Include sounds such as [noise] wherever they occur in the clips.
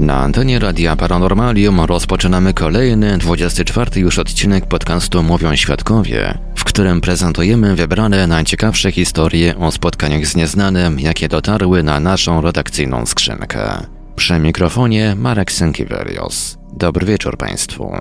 Na antenie Radia Paranormalium rozpoczynamy kolejny, 24 już odcinek podcastu Mówią Świadkowie, w którym prezentujemy wybrane najciekawsze historie o spotkaniach z nieznanym, jakie dotarły na naszą redakcyjną skrzynkę. Przy mikrofonie Marek Sękiewelios. Dobry wieczór Państwu.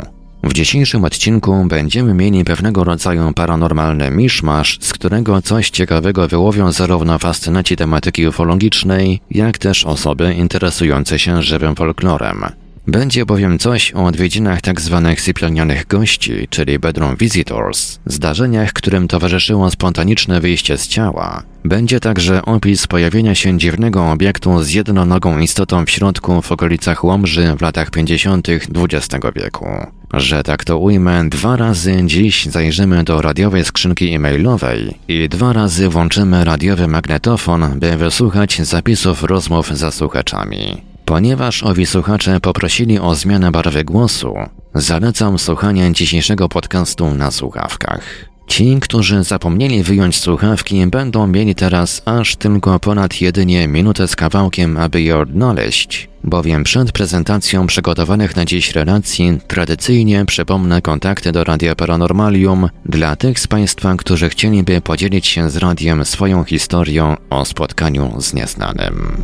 W dzisiejszym odcinku będziemy mieli pewnego rodzaju paranormalny miszmasz, z którego coś ciekawego wyłowią zarówno fascynaci tematyki ufologicznej, jak też osoby interesujące się żywym folklorem. Będzie bowiem coś o odwiedzinach tzw. sypialnianych gości, czyli bedroom visitors, zdarzeniach, którym towarzyszyło spontaniczne wyjście z ciała. Będzie także opis pojawienia się dziwnego obiektu z jednonogą istotą w środku w okolicach Łomży w latach 50. XX wieku. Że tak to ujmę, dwa razy dziś zajrzymy do radiowej skrzynki e-mailowej i dwa razy włączymy radiowy magnetofon, by wysłuchać zapisów rozmów za słuchaczami. Ponieważ owi słuchacze poprosili o zmianę barwy głosu, zalecam słuchanie dzisiejszego podcastu na słuchawkach. Ci, którzy zapomnieli wyjąć słuchawki, będą mieli teraz aż tylko ponad jedynie minutę z kawałkiem, aby je odnaleźć, bowiem przed prezentacją przygotowanych na dziś relacji tradycyjnie przypomnę kontakty do Radia Paranormalium dla tych z Państwa, którzy chcieliby podzielić się z radiem swoją historią o spotkaniu z nieznanym.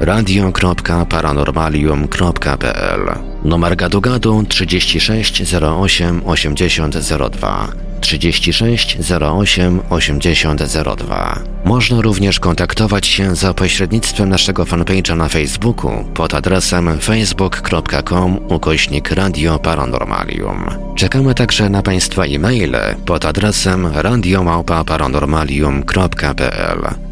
radio.paranormalium.pl Numer gadu gadu 36 08 80 02 36 08 80 02 Można również kontaktować się za pośrednictwem naszego fanpage'a na Facebooku pod adresem facebook.com ukośnik Radio Paranormalium. Czekamy także na Państwa e-maile pod adresem radiomałpa-paranormalium.pl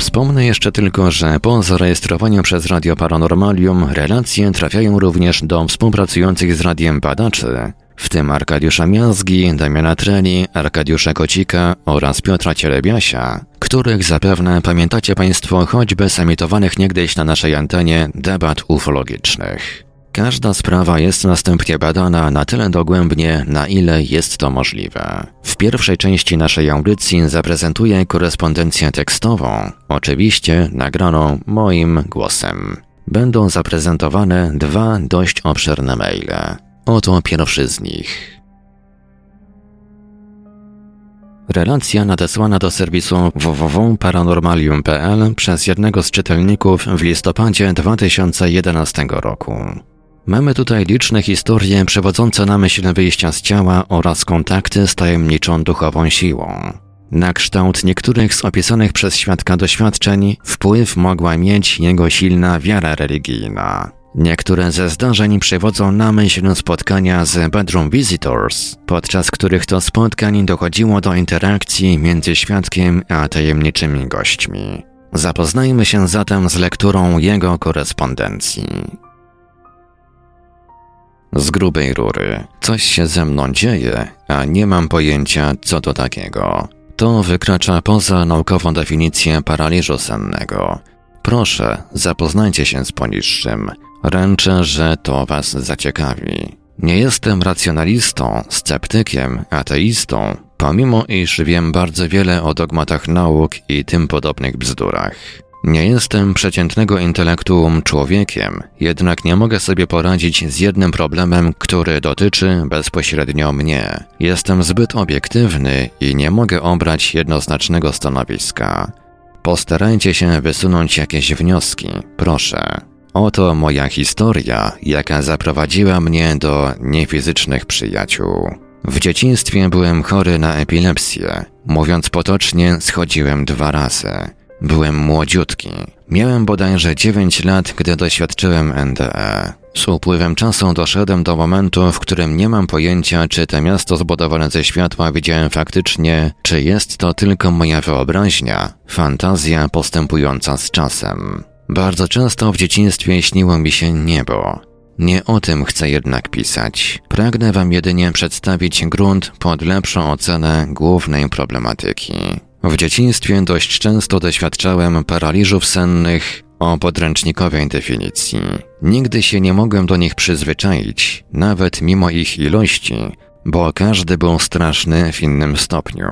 Wspomnę jeszcze tylko, że po zarejestrowaniu przez Radio Paranormalium relacje trafiają również do współpracujących z radiem badaczy, w tym Arkadiusza Miazgi, Damiana Treli, Arkadiusza Kocika oraz Piotra Cielebiasia, których zapewne pamiętacie Państwo choćby z niegdyś na naszej antenie debat ufologicznych. Każda sprawa jest następnie badana na tyle dogłębnie, na ile jest to możliwe. W pierwszej części naszej audycji zaprezentuję korespondencję tekstową, oczywiście nagraną moim głosem. Będą zaprezentowane dwa dość obszerne maile. Oto pierwszy z nich. Relacja nadesłana do serwisu www.paranormalium.pl przez jednego z czytelników w listopadzie 2011 roku. Mamy tutaj liczne historie przewodzące na myśl wyjścia z ciała oraz kontakty z tajemniczą duchową siłą. Na kształt niektórych z opisanych przez świadka doświadczeń wpływ mogła mieć jego silna wiara religijna. Niektóre ze zdarzeń przywodzą na myśl spotkania z Bedroom Visitors, podczas których to spotkań dochodziło do interakcji między świadkiem a tajemniczymi gośćmi. Zapoznajmy się zatem z lekturą jego korespondencji. Z grubej rury. Coś się ze mną dzieje, a nie mam pojęcia, co to takiego. To wykracza poza naukową definicję paraliżu sennego. Proszę, zapoznajcie się z poniższym. Ręczę, że to Was zaciekawi. Nie jestem racjonalistą, sceptykiem, ateistą, pomimo iż wiem bardzo wiele o dogmatach nauk i tym podobnych bzdurach. Nie jestem przeciętnego intelektuum człowiekiem, jednak nie mogę sobie poradzić z jednym problemem, który dotyczy bezpośrednio mnie. Jestem zbyt obiektywny i nie mogę obrać jednoznacznego stanowiska. Postarajcie się wysunąć jakieś wnioski, proszę. Oto moja historia, jaka zaprowadziła mnie do niefizycznych przyjaciół. W dzieciństwie byłem chory na epilepsję. Mówiąc potocznie, schodziłem dwa razy. Byłem młodziutki. Miałem bodajże 9 lat, gdy doświadczyłem NDE. Z upływem czasu doszedłem do momentu, w którym nie mam pojęcia, czy to miasto zbudowane ze światła widziałem faktycznie, czy jest to tylko moja wyobraźnia, fantazja postępująca z czasem. Bardzo często w dzieciństwie śniło mi się niebo. Nie o tym chcę jednak pisać. Pragnę Wam jedynie przedstawić grunt pod lepszą ocenę głównej problematyki. W dzieciństwie dość często doświadczałem paraliżów sennych o podręcznikowej definicji. Nigdy się nie mogłem do nich przyzwyczaić, nawet mimo ich ilości, bo każdy był straszny w innym stopniu.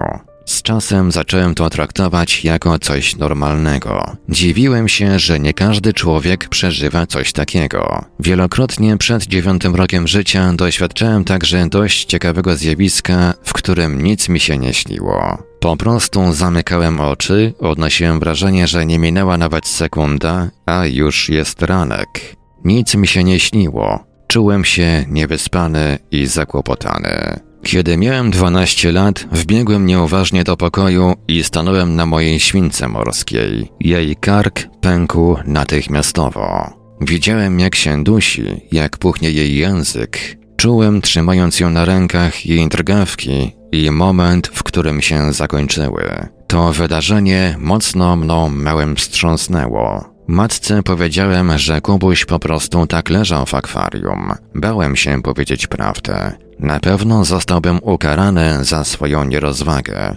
Z czasem zacząłem to traktować jako coś normalnego. Dziwiłem się, że nie każdy człowiek przeżywa coś takiego. Wielokrotnie przed dziewiątym rokiem życia doświadczałem także dość ciekawego zjawiska, w którym nic mi się nie śniło. Po prostu zamykałem oczy, odnosiłem wrażenie, że nie minęła nawet sekunda, a już jest ranek. Nic mi się nie śniło. Czułem się niewyspany i zakłopotany. Kiedy miałem 12 lat, wbiegłem nieuważnie do pokoju i stanąłem na mojej śwince morskiej. Jej kark pękł natychmiastowo. Widziałem, jak się dusi, jak puchnie jej język. Czułem, trzymając ją na rękach, jej drgawki i moment, w którym się zakończyły. To wydarzenie mocno mną małem wstrząsnęło. Matce powiedziałem, że Kubuś po prostu tak leżał w akwarium. Bałem się powiedzieć prawdę. Na pewno zostałbym ukarany za swoją nierozwagę.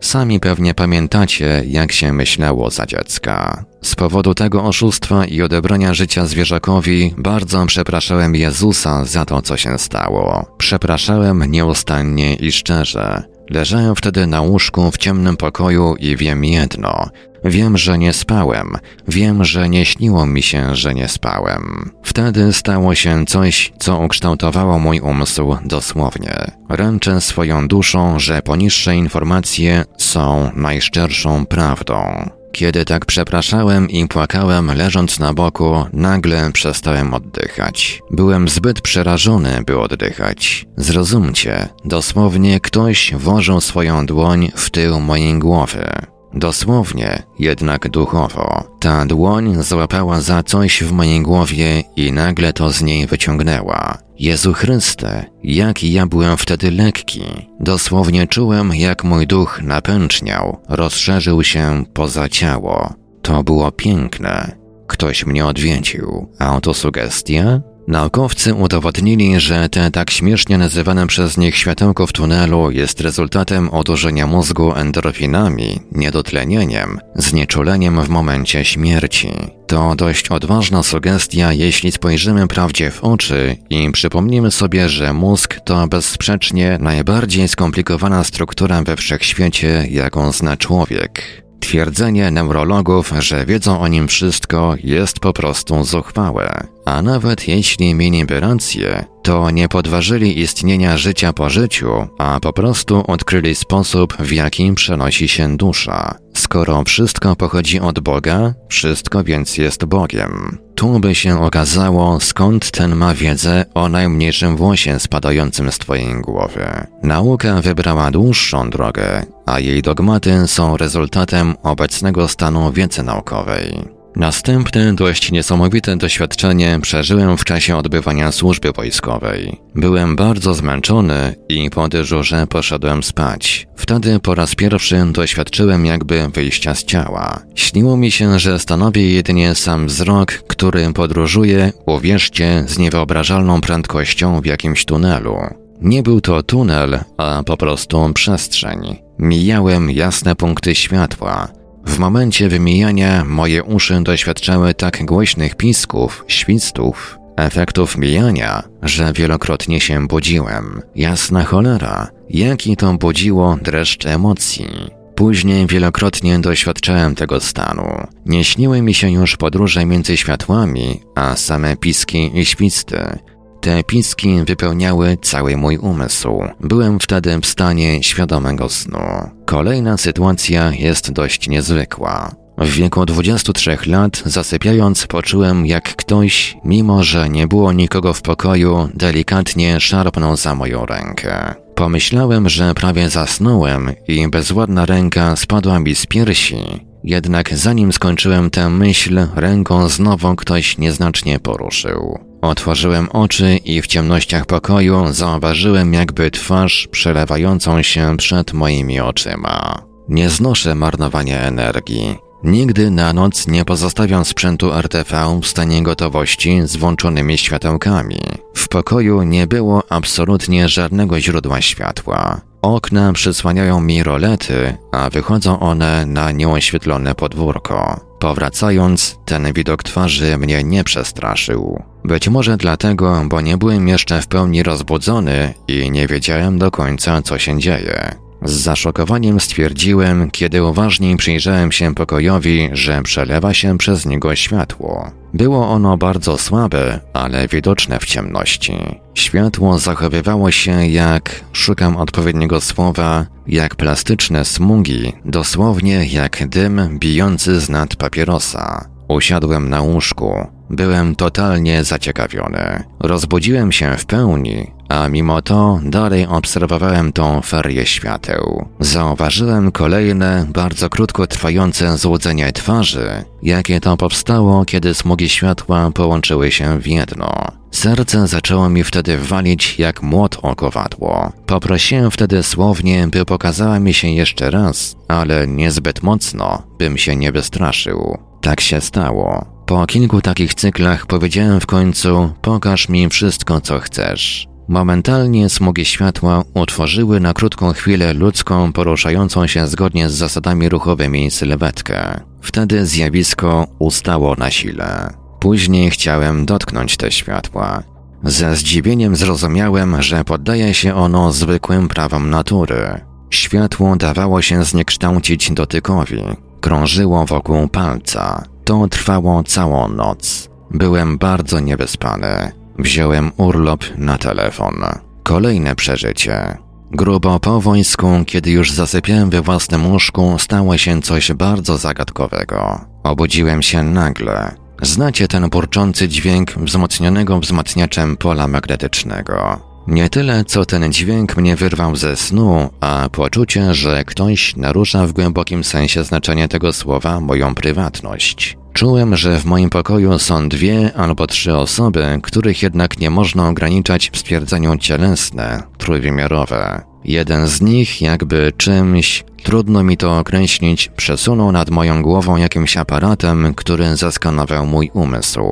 Sami pewnie pamiętacie, jak się myślało za dziecka. Z powodu tego oszustwa i odebrania życia zwierzakowi bardzo przepraszałem Jezusa za to, co się stało. Przepraszałem nieustannie i szczerze. Leżałem wtedy na łóżku w ciemnym pokoju i wiem jedno. Wiem, że nie spałem. Wiem, że nie śniło mi się, że nie spałem. Wtedy stało się coś, co ukształtowało mój umysł dosłownie. Ręczę swoją duszą, że poniższe informacje są najszczerszą prawdą. Kiedy tak przepraszałem i płakałem leżąc na boku, nagle przestałem oddychać. Byłem zbyt przerażony, by oddychać. Zrozumcie, dosłownie ktoś włożył swoją dłoń w tył mojej głowy. Dosłownie, jednak duchowo. Ta dłoń złapała za coś w mojej głowie i nagle to z niej wyciągnęła. Jezu Chryste, jak ja byłem wtedy lekki. Dosłownie czułem, jak mój duch napęczniał, rozszerzył się poza ciało. To było piękne. Ktoś mnie odwiedził. Autosugestia? Naukowcy udowodnili, że te tak śmiesznie nazywane przez nich światełko w tunelu jest rezultatem odurzenia mózgu endorfinami, niedotlenieniem, znieczuleniem w momencie śmierci. To dość odważna sugestia, jeśli spojrzymy prawdzie w oczy i przypomnimy sobie, że mózg to bezsprzecznie najbardziej skomplikowana struktura we wszechświecie, jaką zna człowiek. Twierdzenie neurologów, że wiedzą o nim wszystko, jest po prostu zuchwałe. A nawet jeśli mieliby rację, to nie podważyli istnienia życia po życiu, a po prostu odkryli sposób, w jaki przenosi się dusza. Skoro wszystko pochodzi od Boga, wszystko więc jest Bogiem. Tu by się okazało, skąd ten ma wiedzę o najmniejszym włosie spadającym z twojej głowy. Nauka wybrała dłuższą drogę a jej dogmaty są rezultatem obecnego stanu wiedzy naukowej. Następne dość niesamowite doświadczenie przeżyłem w czasie odbywania służby wojskowej. Byłem bardzo zmęczony i po dyżurze poszedłem spać. Wtedy po raz pierwszy doświadczyłem jakby wyjścia z ciała. Śniło mi się, że stanowi jedynie sam wzrok, który podróżuje, uwierzcie, z niewyobrażalną prędkością w jakimś tunelu. Nie był to tunel, a po prostu przestrzeń. Mijałem jasne punkty światła. W momencie wymijania moje uszy doświadczały tak głośnych pisków, świstów, efektów mijania, że wielokrotnie się budziłem. Jasna cholera, jaki to budziło dreszcz emocji. Później wielokrotnie doświadczałem tego stanu. Nie śniły mi się już podróże między światłami, a same piski i świsty. Te piski wypełniały cały mój umysł. Byłem wtedy w stanie świadomego snu. Kolejna sytuacja jest dość niezwykła. W wieku 23 lat, zasypiając, poczułem, jak ktoś, mimo że nie było nikogo w pokoju, delikatnie szarpnął za moją rękę. Pomyślałem, że prawie zasnąłem i bezładna ręka spadła mi z piersi. Jednak zanim skończyłem tę myśl, ręką znowu ktoś nieznacznie poruszył. Otworzyłem oczy i w ciemnościach pokoju zauważyłem jakby twarz przelewającą się przed moimi oczyma. Nie znoszę marnowania energii. Nigdy na noc nie pozostawiam sprzętu RTV w stanie gotowości z włączonymi światełkami. W pokoju nie było absolutnie żadnego źródła światła. Okna przysłaniają mi rolety, a wychodzą one na nieoświetlone podwórko. Powracając, ten widok twarzy mnie nie przestraszył. Być może dlatego, bo nie byłem jeszcze w pełni rozbudzony i nie wiedziałem do końca, co się dzieje. Z zaszokowaniem stwierdziłem, kiedy uważniej przyjrzałem się pokojowi, że przelewa się przez niego światło. Było ono bardzo słabe, ale widoczne w ciemności. Światło zachowywało się jak, szukam odpowiedniego słowa, jak plastyczne smugi, dosłownie jak dym bijący z nad papierosa. Usiadłem na łóżku. Byłem totalnie zaciekawiony. Rozbudziłem się w pełni, a mimo to dalej obserwowałem tą ferię świateł. Zauważyłem kolejne, bardzo krótko trwające złudzenie twarzy, jakie to powstało, kiedy smugi światła połączyły się w jedno. Serce zaczęło mi wtedy walić jak młot o kowadło. Poprosiłem wtedy słownie, by pokazała mi się jeszcze raz, ale niezbyt mocno, bym się nie wystraszył. Tak się stało. Po kilku takich cyklach powiedziałem w końcu: Pokaż mi wszystko, co chcesz. Momentalnie smugi światła utworzyły na krótką chwilę ludzką, poruszającą się zgodnie z zasadami ruchowymi sylwetkę. Wtedy zjawisko ustało na sile. Później chciałem dotknąć te światła. Ze zdziwieniem zrozumiałem, że poddaje się ono zwykłym prawom natury. Światło dawało się zniekształcić dotykowi. Krążyło wokół palca. To trwało całą noc. Byłem bardzo niewyspany. Wziąłem urlop na telefon. Kolejne przeżycie. Grubo po wojsku, kiedy już zasypiałem we własnym łóżku, stało się coś bardzo zagadkowego. Obudziłem się nagle. Znacie ten burczący dźwięk wzmocnionego wzmacniaczem pola magnetycznego. Nie tyle, co ten dźwięk mnie wyrwał ze snu, a poczucie, że ktoś narusza w głębokim sensie znaczenie tego słowa moją prywatność. Czułem, że w moim pokoju są dwie albo trzy osoby, których jednak nie można ograniczać w stwierdzeniu cielesne, trójwymiarowe. Jeden z nich, jakby czymś, trudno mi to określić, przesunął nad moją głową jakimś aparatem, który zaskanował mój umysł.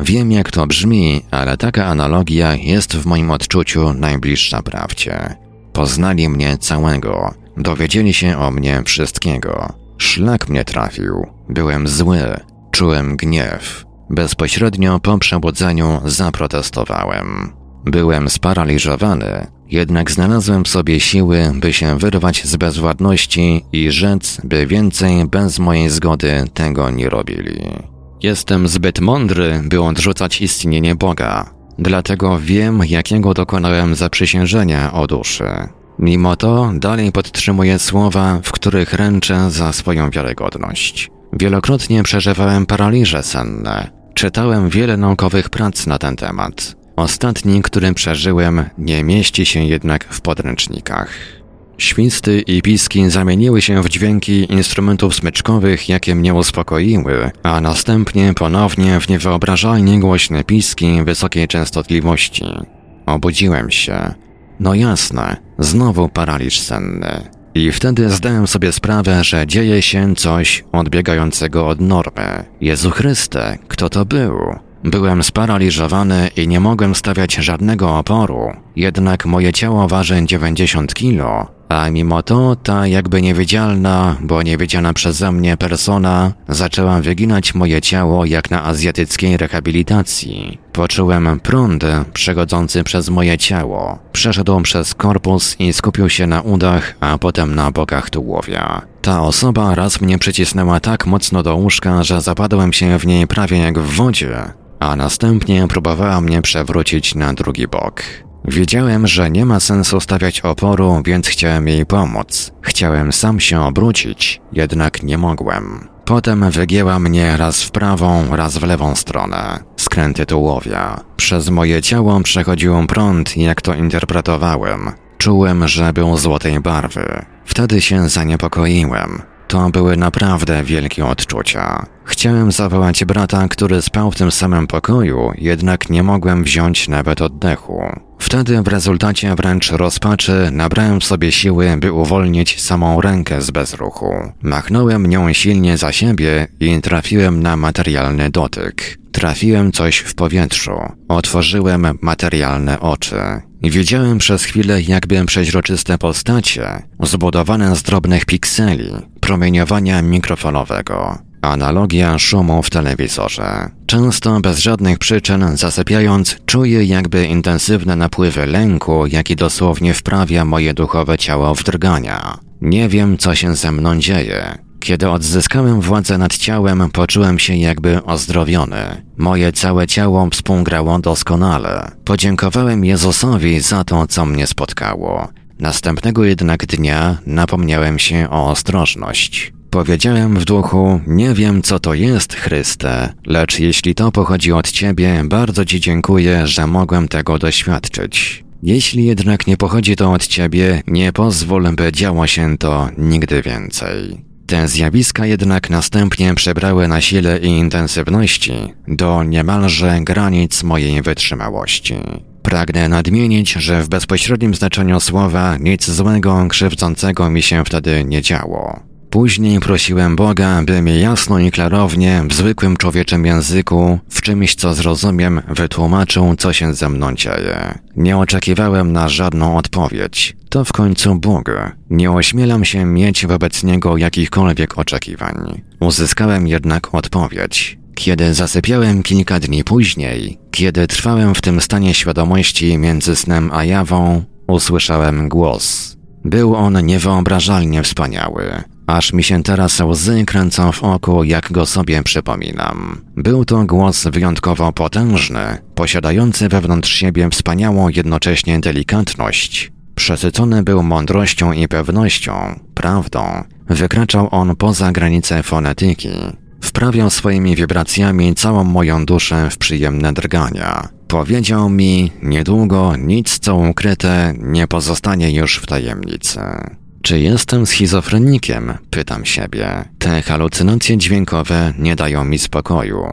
Wiem, jak to brzmi, ale taka analogia jest w moim odczuciu najbliższa prawdzie. Poznali mnie całego, dowiedzieli się o mnie wszystkiego. Szlak mnie trafił. Byłem zły, Czułem gniew. Bezpośrednio po przebudzeniu zaprotestowałem. Byłem sparaliżowany, jednak znalazłem sobie siły, by się wyrwać z bezwładności i rzec, by więcej bez mojej zgody tego nie robili. Jestem zbyt mądry, by odrzucać istnienie Boga, dlatego wiem, jakiego dokonałem zaprzysiężenia o duszy. Mimo to dalej podtrzymuję słowa, w których ręczę za swoją wiarygodność. Wielokrotnie przeżywałem paraliże senne. Czytałem wiele naukowych prac na ten temat. Ostatni, który przeżyłem, nie mieści się jednak w podręcznikach. Świsty i piski zamieniły się w dźwięki instrumentów smyczkowych, jakie mnie uspokoiły, a następnie ponownie w niewyobrażalnie głośne piski wysokiej częstotliwości. Obudziłem się. No jasne, znowu paraliż senny. I wtedy zdałem sobie sprawę, że dzieje się coś odbiegającego od normy. Jezu Chryste, kto to był? Byłem sparaliżowany i nie mogłem stawiać żadnego oporu, jednak moje ciało waży 90 kilo, a mimo to ta jakby niewidzialna, bo niewidziana przeze mnie persona zaczęła wyginać moje ciało jak na azjatyckiej rehabilitacji. Poczułem prąd przechodzący przez moje ciało. Przeszedł przez korpus i skupił się na udach, a potem na bokach tułowia. Ta osoba raz mnie przycisnęła tak mocno do łóżka, że zapadłem się w niej prawie jak w wodzie, a następnie próbowała mnie przewrócić na drugi bok. Wiedziałem, że nie ma sensu stawiać oporu, więc chciałem jej pomóc. Chciałem sam się obrócić, jednak nie mogłem. Potem wygięła mnie raz w prawą, raz w lewą stronę. Skręty tułowia. Przez moje ciało przechodził prąd, jak to interpretowałem. Czułem, że był złotej barwy. Wtedy się zaniepokoiłem. To były naprawdę wielkie odczucia. Chciałem zawołać brata, który spał w tym samym pokoju, jednak nie mogłem wziąć nawet oddechu. Wtedy w rezultacie wręcz rozpaczy nabrałem sobie siły, by uwolnić samą rękę z bezruchu. Machnąłem nią silnie za siebie i trafiłem na materialny dotyk. Trafiłem coś w powietrzu. Otworzyłem materialne oczy. Widziałem przez chwilę jakby przeźroczyste postacie, zbudowane z drobnych pikseli, promieniowania mikrofalowego. Analogia szumu w telewizorze. Często bez żadnych przyczyn zasypiając, czuję jakby intensywne napływy lęku, jaki dosłownie wprawia moje duchowe ciało w drgania. Nie wiem, co się ze mną dzieje. Kiedy odzyskałem władzę nad ciałem, poczułem się jakby ozdrowiony. Moje całe ciało współgrało doskonale. Podziękowałem Jezusowi za to, co mnie spotkało. Następnego jednak dnia napomniałem się o ostrożność. Powiedziałem w duchu, nie wiem co to jest, Chryste, lecz jeśli to pochodzi od Ciebie, bardzo Ci dziękuję, że mogłem tego doświadczyć. Jeśli jednak nie pochodzi to od Ciebie, nie pozwól, by działo się to nigdy więcej. Te zjawiska jednak następnie przybrały na sile i intensywności do niemalże granic mojej wytrzymałości. Pragnę nadmienić, że w bezpośrednim znaczeniu słowa nic złego, krzywdzącego mi się wtedy nie działo. Później prosiłem Boga, by mi jasno i klarownie, w zwykłym człowieczym języku, w czymś co zrozumiem, wytłumaczył, co się ze mną dzieje. Nie oczekiwałem na żadną odpowiedź. To w końcu Bóg. Nie ośmielam się mieć wobec Niego jakichkolwiek oczekiwań. Uzyskałem jednak odpowiedź. Kiedy zasypiałem kilka dni później, kiedy trwałem w tym stanie świadomości między snem a jawą, usłyszałem głos. Był on niewyobrażalnie wspaniały. Aż mi się teraz łzy kręcą w oku, jak go sobie przypominam. Był to głos wyjątkowo potężny, posiadający wewnątrz siebie wspaniałą jednocześnie delikatność. Przesycony był mądrością i pewnością, prawdą. Wykraczał on poza granice fonetyki. Wprawiał swoimi wibracjami całą moją duszę w przyjemne drgania. Powiedział mi, niedługo nic co ukryte nie pozostanie już w tajemnicy. Czy jestem schizofrenikiem? Pytam siebie. Te halucynacje dźwiękowe nie dają mi spokoju.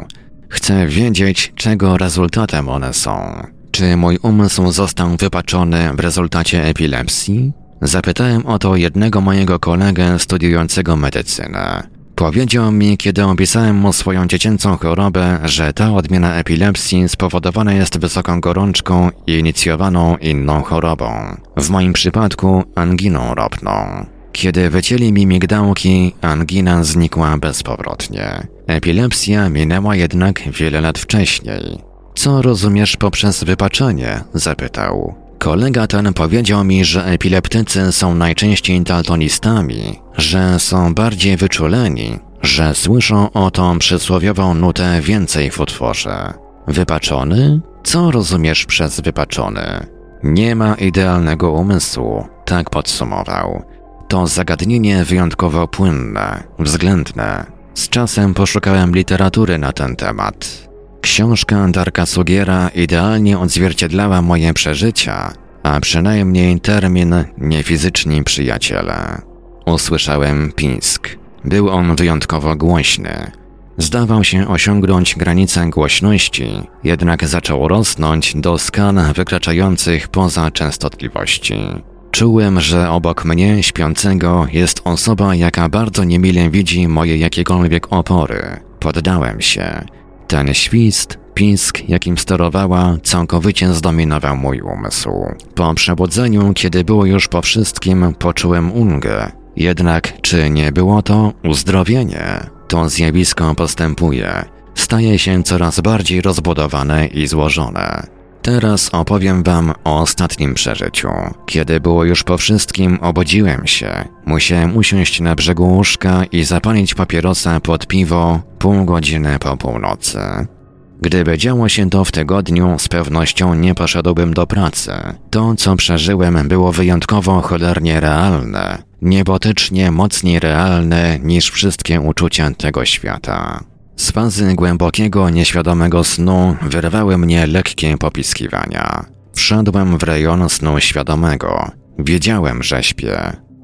Chcę wiedzieć, czego rezultatem one są. Czy mój umysł został wypaczony w rezultacie epilepsji? Zapytałem o to jednego mojego kolegę studiującego medycynę. Powiedział mi, kiedy opisałem mu swoją dziecięcą chorobę, że ta odmiana epilepsji spowodowana jest wysoką gorączką i inicjowaną inną chorobą. W moim przypadku anginą ropną. Kiedy wycięli mi migdałki, angina znikła bezpowrotnie. Epilepsja minęła jednak wiele lat wcześniej. Co rozumiesz poprzez wypaczenie? zapytał. Kolega ten powiedział mi, że epileptycy są najczęściej daltonistami, że są bardziej wyczuleni, że słyszą o tą przysłowiową nutę więcej w utworze. Wypaczony? Co rozumiesz przez wypaczony? Nie ma idealnego umysłu, tak podsumował. To zagadnienie wyjątkowo płynne, względne. Z czasem poszukałem literatury na ten temat. Książka Darka Sugiera idealnie odzwierciedlała moje przeżycia, a przynajmniej termin niefizyczni przyjaciele. Usłyszałem pisk. Był on wyjątkowo głośny. Zdawał się osiągnąć granicę głośności, jednak zaczął rosnąć do skal wykraczających poza częstotliwości. Czułem, że obok mnie śpiącego jest osoba, jaka bardzo niemile widzi moje jakiekolwiek opory. Poddałem się. Ten świst, pisk, jakim sterowała, całkowicie zdominował mój umysł. Po przebudzeniu, kiedy było już po wszystkim, poczułem ulgę. Jednak czy nie było to uzdrowienie? To zjawisko postępuje. Staje się coraz bardziej rozbudowane i złożone. Teraz opowiem wam o ostatnim przeżyciu. Kiedy było już po wszystkim, obudziłem się. Musiałem usiąść na brzegu łóżka i zapalić papierosa pod piwo pół godziny po północy. Gdyby działo się to w tygodniu, z pewnością nie poszedłbym do pracy. To, co przeżyłem, było wyjątkowo cholernie realne, niebotycznie mocniej realne niż wszystkie uczucia tego świata. Z fazy głębokiego, nieświadomego snu wyrwały mnie lekkie popiskiwania. Wszedłem w rejon snu świadomego. Wiedziałem, że śpię.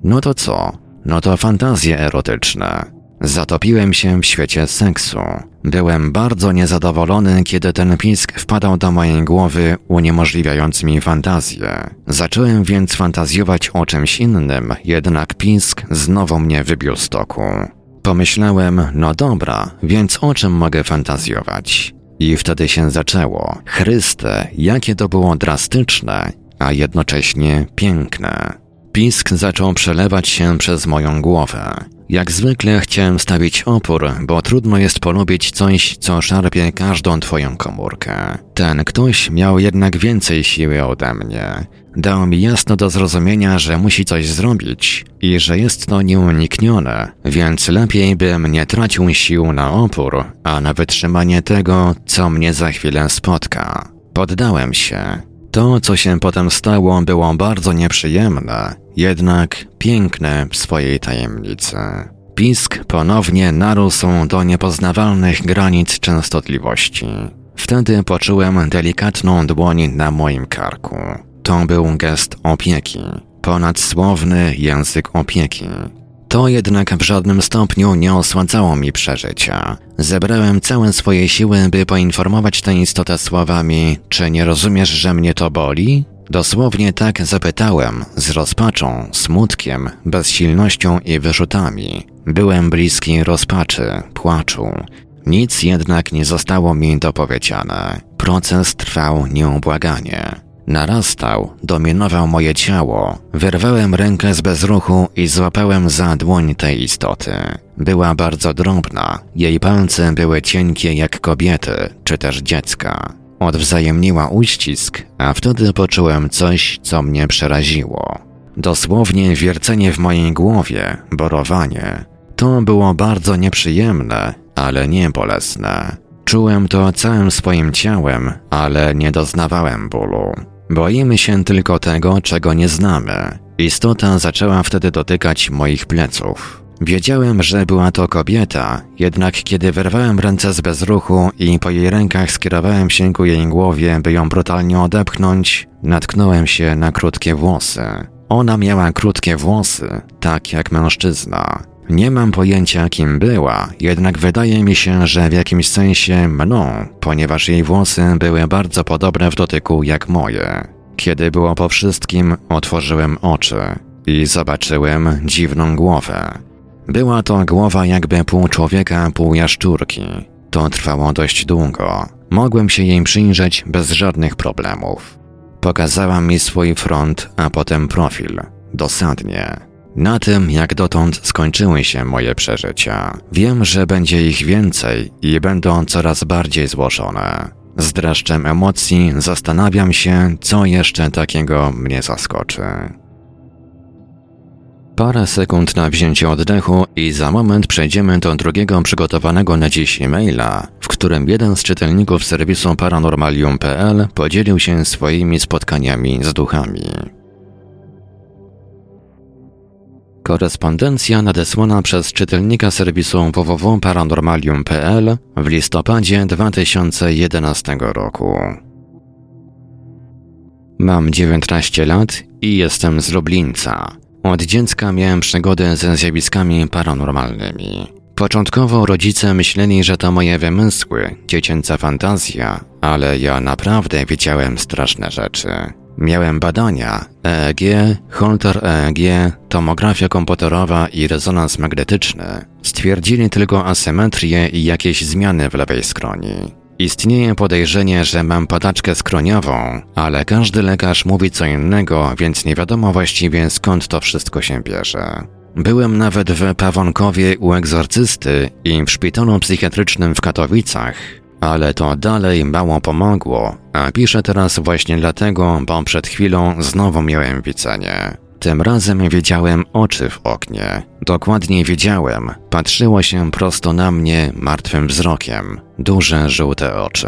No to co? No to fantazje erotyczne. Zatopiłem się w świecie seksu. Byłem bardzo niezadowolony, kiedy ten pisk wpadał do mojej głowy, uniemożliwiając mi fantazję. Zacząłem więc fantazjować o czymś innym, jednak pisk znowu mnie wybił z toku. Pomyślałem, no dobra, więc o czym mogę fantazjować? I wtedy się zaczęło. Chryste, jakie to było drastyczne, a jednocześnie piękne. Pisk zaczął przelewać się przez moją głowę. Jak zwykle chciałem stawić opór, bo trudno jest polubić coś, co szarpie każdą twoją komórkę. Ten ktoś miał jednak więcej siły ode mnie. Dał mi jasno do zrozumienia, że musi coś zrobić i że jest to nieuniknione, więc lepiej bym nie tracił sił na opór, a na wytrzymanie tego, co mnie za chwilę spotka. Poddałem się. To, co się potem stało, było bardzo nieprzyjemne, jednak piękne w swojej tajemnicy. Pisk ponownie narósł do niepoznawalnych granic częstotliwości. Wtedy poczułem delikatną dłoń na moim karku. To był gest opieki, ponadsłowny język opieki. To jednak w żadnym stopniu nie osładzało mi przeżycia. Zebrałem całe swoje siły, by poinformować tę istotę słowami: Czy nie rozumiesz, że mnie to boli? Dosłownie tak zapytałem, z rozpaczą, smutkiem, bezsilnością i wyrzutami. Byłem bliski rozpaczy, płaczu. Nic jednak nie zostało mi dopowiedziane. Proces trwał nieubłaganie. Narastał, dominował moje ciało. Wyrwałem rękę z bezruchu i złapałem za dłoń tej istoty. Była bardzo drobna, jej palce były cienkie jak kobiety, czy też dziecka. Odwzajemniła uścisk, a wtedy poczułem coś, co mnie przeraziło. Dosłownie wiercenie w mojej głowie, borowanie. To było bardzo nieprzyjemne, ale nie bolesne. Czułem to całym swoim ciałem, ale nie doznawałem bólu. Boimy się tylko tego, czego nie znamy. Istota zaczęła wtedy dotykać moich pleców. Wiedziałem, że była to kobieta, jednak kiedy wyrwałem ręce z bezruchu i po jej rękach skierowałem się ku jej głowie, by ją brutalnie odepchnąć, natknąłem się na krótkie włosy. Ona miała krótkie włosy, tak jak mężczyzna. Nie mam pojęcia, kim była, jednak wydaje mi się, że w jakimś sensie mną, ponieważ jej włosy były bardzo podobne w dotyku jak moje. Kiedy było po wszystkim, otworzyłem oczy i zobaczyłem dziwną głowę. Była to głowa jakby pół człowieka, pół jaszczurki. To trwało dość długo. Mogłem się jej przyjrzeć bez żadnych problemów. Pokazała mi swój front, a potem profil. Dosadnie. Na tym, jak dotąd skończyły się moje przeżycia. Wiem, że będzie ich więcej i będą coraz bardziej złożone. Z dreszczem emocji zastanawiam się, co jeszcze takiego mnie zaskoczy. Parę sekund na wzięcie oddechu i za moment przejdziemy do drugiego przygotowanego na dziś e-maila, w którym jeden z czytelników serwisu paranormalium.pl podzielił się swoimi spotkaniami z duchami. Korespondencja nadesłana przez czytelnika serwisu www.paranormalium.pl w listopadzie 2011 roku. Mam 19 lat i jestem z Lublińca. Od dziecka miałem przygody ze zjawiskami paranormalnymi. Początkowo rodzice myśleli, że to moje wymysły, dziecięca fantazja, ale ja naprawdę widziałem straszne rzeczy. Miałem badania EEG, Holter EEG, tomografia komputerowa i rezonans magnetyczny. Stwierdzili tylko asymetrię i jakieś zmiany w lewej skroni. Istnieje podejrzenie, że mam padaczkę skroniową, ale każdy lekarz mówi co innego, więc nie wiadomo właściwie skąd to wszystko się bierze. Byłem nawet w Pawonkowie u egzorcysty i w szpitalu psychiatrycznym w Katowicach, ale to dalej mało pomogło, a piszę teraz właśnie dlatego, bo przed chwilą znowu miałem widzenie. Tym razem widziałem oczy w oknie. Dokładnie widziałem, patrzyło się prosto na mnie martwym wzrokiem. Duże, żółte oczy.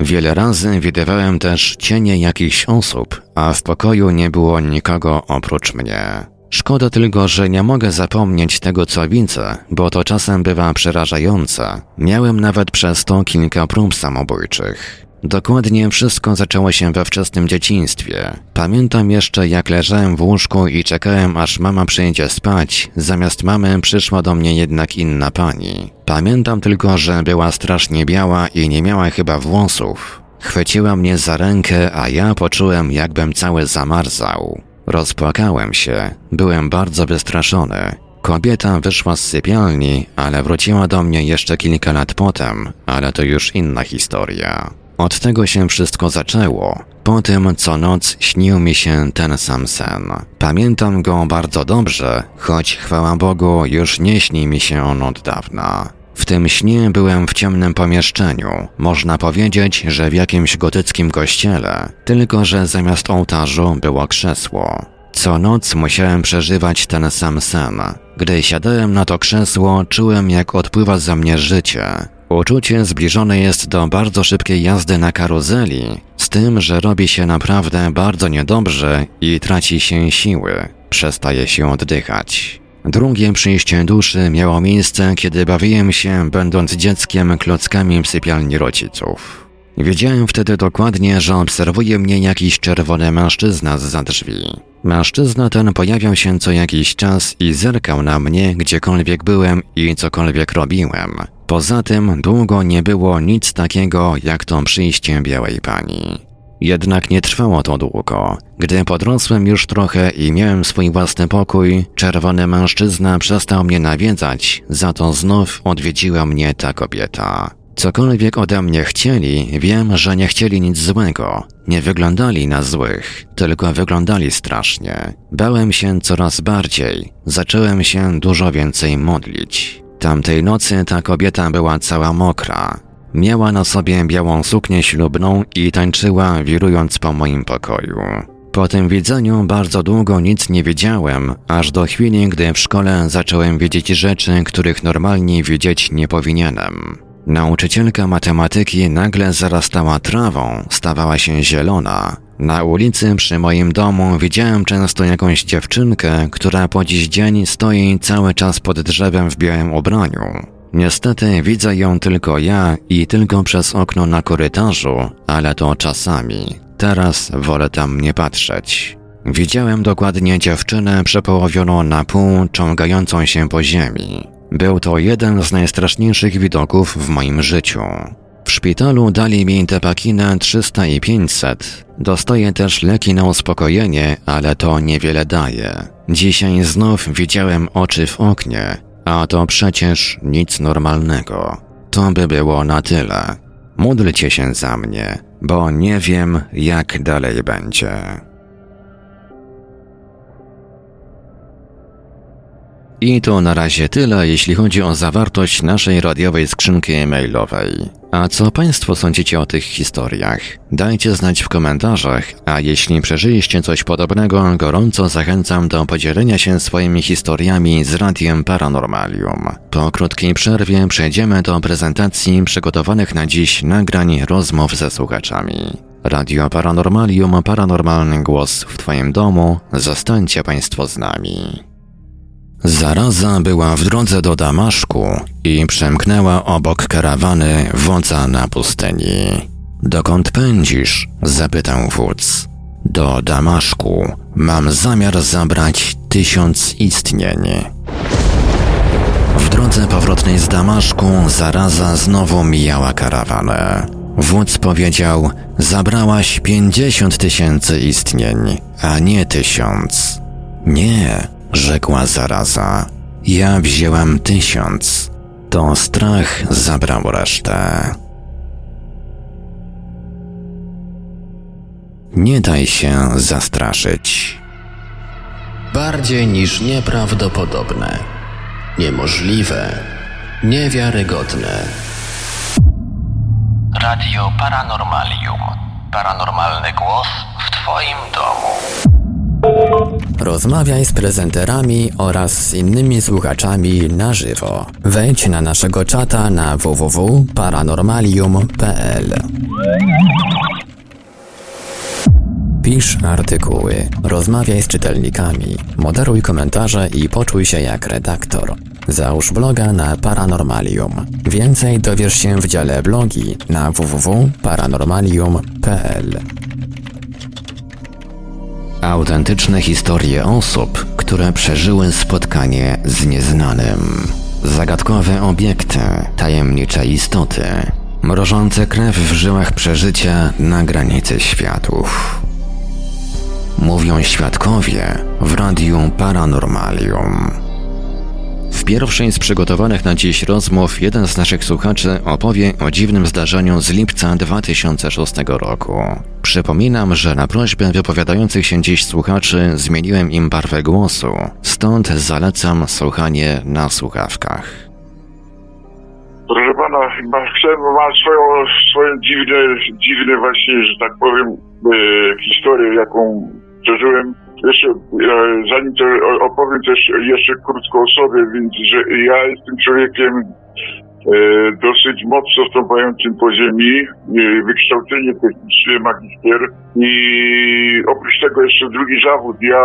Wiele razy widywałem też cienie jakichś osób, a w pokoju nie było nikogo oprócz mnie. Szkoda tylko, że nie mogę zapomnieć tego, co widzę, bo to czasem bywa przerażające. Miałem nawet przez to kilka prób samobójczych. Dokładnie wszystko zaczęło się we wczesnym dzieciństwie. Pamiętam jeszcze, jak leżałem w łóżku i czekałem, aż mama przyjdzie spać. Zamiast mamy przyszła do mnie jednak inna pani. Pamiętam tylko, że była strasznie biała i nie miała chyba włosów. Chwyciła mnie za rękę, a ja poczułem, jakbym cały zamarzał. Rozpłakałem się, byłem bardzo wystraszony. Kobieta wyszła z sypialni, ale wróciła do mnie jeszcze kilka lat potem, ale to już inna historia. Od tego się wszystko zaczęło. Po tym co noc śnił mi się ten sam sen. Pamiętam go bardzo dobrze, choć chwała Bogu już nie śni mi się on od dawna. W tym śnie byłem w ciemnym pomieszczeniu, można powiedzieć, że w jakimś gotyckim kościele, tylko że zamiast ołtarzu było krzesło. Co noc musiałem przeżywać ten sam sen. Gdy siadałem na to krzesło, czułem jak odpływa za mnie życie. Uczucie zbliżone jest do bardzo szybkiej jazdy na karuzeli, z tym, że robi się naprawdę bardzo niedobrze i traci się siły, przestaje się oddychać. Drugie przyjście duszy miało miejsce, kiedy bawiłem się, będąc dzieckiem, klockami w sypialni rodziców. Wiedziałem wtedy dokładnie, że obserwuje mnie jakiś czerwony mężczyzna z drzwi. Mężczyzna ten pojawiał się co jakiś czas i zerkał na mnie, gdziekolwiek byłem i cokolwiek robiłem. Poza tym długo nie było nic takiego jak to przyjście białej pani. Jednak nie trwało to długo. Gdy podrosłem już trochę i miałem swój własny pokój, czerwony mężczyzna przestał mnie nawiedzać, za to znów odwiedziła mnie ta kobieta. Cokolwiek ode mnie chcieli, wiem, że nie chcieli nic złego. Nie wyglądali na złych, tylko wyglądali strasznie. Bałem się coraz bardziej, zacząłem się dużo więcej modlić. Tamtej nocy ta kobieta była cała mokra. Miała na sobie białą suknię ślubną i tańczyła, wirując po moim pokoju. Po tym widzeniu bardzo długo nic nie wiedziałem, aż do chwili, gdy w szkole zacząłem wiedzieć rzeczy, których normalnie widzieć nie powinienem. Nauczycielka matematyki nagle zarastała trawą, stawała się zielona. Na ulicy przy moim domu widziałem często jakąś dziewczynkę, która po dziś dzień stoi cały czas pod drzewem w białym ubraniu. Niestety widzę ją tylko ja i tylko przez okno na korytarzu, ale to czasami. Teraz wolę tam nie patrzeć. Widziałem dokładnie dziewczynę przepołowioną na pół, ciągającą się po ziemi. Był to jeden z najstraszniejszych widoków w moim życiu. W szpitalu dali mi tepakinę 300 i 500. Dostaję też leki na uspokojenie, ale to niewiele daje. Dzisiaj znów widziałem oczy w oknie, a to przecież nic normalnego. To by było na tyle. Módlcie się za mnie, bo nie wiem, jak dalej będzie. I to na razie tyle, jeśli chodzi o zawartość naszej radiowej skrzynki e-mailowej. A co Państwo sądzicie o tych historiach? Dajcie znać w komentarzach, a jeśli przeżyliście coś podobnego, gorąco zachęcam do podzielenia się swoimi historiami z Radiem Paranormalium. Po krótkiej przerwie przejdziemy do prezentacji przygotowanych na dziś nagrań rozmów ze słuchaczami. Radio Paranormalium, paranormalny głos w Twoim domu. Zostańcie Państwo z nami. Zaraza była w drodze do Damaszku i przemknęła obok karawany wodza na pustyni. Dokąd pędzisz? zapytał wódz. Do Damaszku mam zamiar zabrać tysiąc istnień. W drodze powrotnej z Damaszku zaraza znowu mijała karawanę. Wódz powiedział: Zabrałaś pięćdziesiąt tysięcy istnień, a nie tysiąc. Nie, rzekła zaraza. Ja wzięłam tysiąc. To strach zabrał resztę. Nie daj się zastraszyć. Bardziej niż nieprawdopodobne, niemożliwe, niewiarygodne. Radio Paranormalium. Paranormalny głos w Twoim domu. Rozmawiaj z prezenterami oraz z innymi słuchaczami na żywo. Wejdź na naszego czata na www.paranormalium.pl. Pisz artykuły, rozmawiaj z czytelnikami, moderuj komentarze i poczuj się jak redaktor. Załóż bloga na Paranormalium. Więcej dowiesz się w dziale blogi na www.paranormalium.pl. Autentyczne historie osób, które przeżyły spotkanie z nieznanym. Zagadkowe obiekty, tajemnicze istoty, mrożące krew w żyłach przeżycia na granicy światów. Mówią świadkowie w Radiu Paranormalium. W pierwszej z przygotowanych na dziś rozmów jeden z naszych słuchaczy opowie o dziwnym zdarzeniu z lipca 2006 roku. Przypominam, że na prośbę wypowiadających się dziś słuchaczy zmieniłem im barwę głosu, stąd zalecam słuchanie na słuchawkach. Proszę pana, ma, chcę, ma swoją, swoją dziwne, dziwne właśnie, że tak powiem, e, historię, jaką przeżyłem. Jeszcze, zanim to opowiem też jeszcze krótko o sobie, więc że ja jestem człowiekiem e, dosyć mocno stąpającym po ziemi, e, wykształcenie techniczne, magister i oprócz tego jeszcze drugi zawód. Ja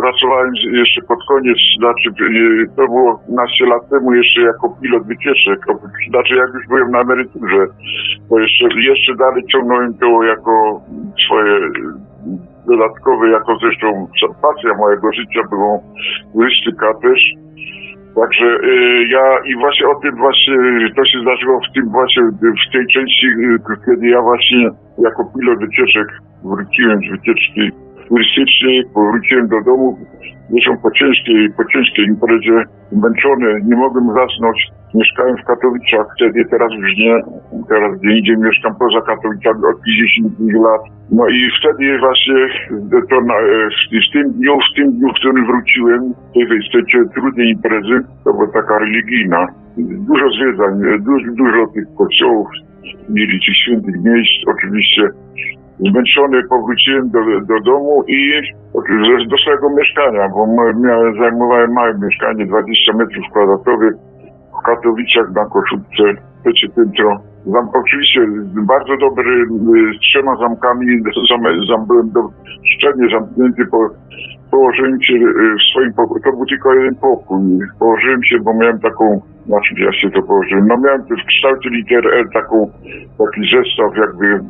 pracowałem jeszcze pod koniec, znaczy e, to było 15 lat temu jeszcze jako pilot wycieczek, znaczy jak już byłem na emeryturze, to jeszcze, jeszcze dalej ciągnąłem to jako swoje dodatkowe, jako zresztą pasja mojego życia była turystyka też. Także y, ja i właśnie o tym właśnie, to się zdarzyło w tym właśnie, w tej części, y, kiedy ja właśnie jako pilot wycieczek wróciłem z wycieczki turystycznej, powróciłem do domu, zresztą po ciężkiej, po ciężkiej imprezie, zmęczony, nie mogłem zasnąć. Mieszkałem w Katowicach, wtedy teraz już nie, teraz gdzie indziej mieszkam poza Katowicami od 50 lat. No i wtedy właśnie to na, e, w, tym dniu, w tym dniu, w którym wróciłem tej, tej trudnej imprezy, to była taka religijna, dużo zwiedzań, e, dużo, dużo tych kościołów, mieli tych świętych miejsc, oczywiście zmęczony powróciłem do, do domu i do, swojego mieszkania, bo miałem, zajmowałem małe mieszkanie, 20 metrów kwadratowych w Katowicach na Koszubce, trzecie piętro. Zam, oczywiście bardzo dobry, y, z trzema zamkami, zam, zam, byłem do, szczelnie zamknięty, po, położyłem się y, w swoim pokoju, to był tylko jeden pokój, położyłem się, bo miałem taką, znaczy ja się to położyłem, no miałem w kształcie litery L taką, taki zestaw jakby, mm,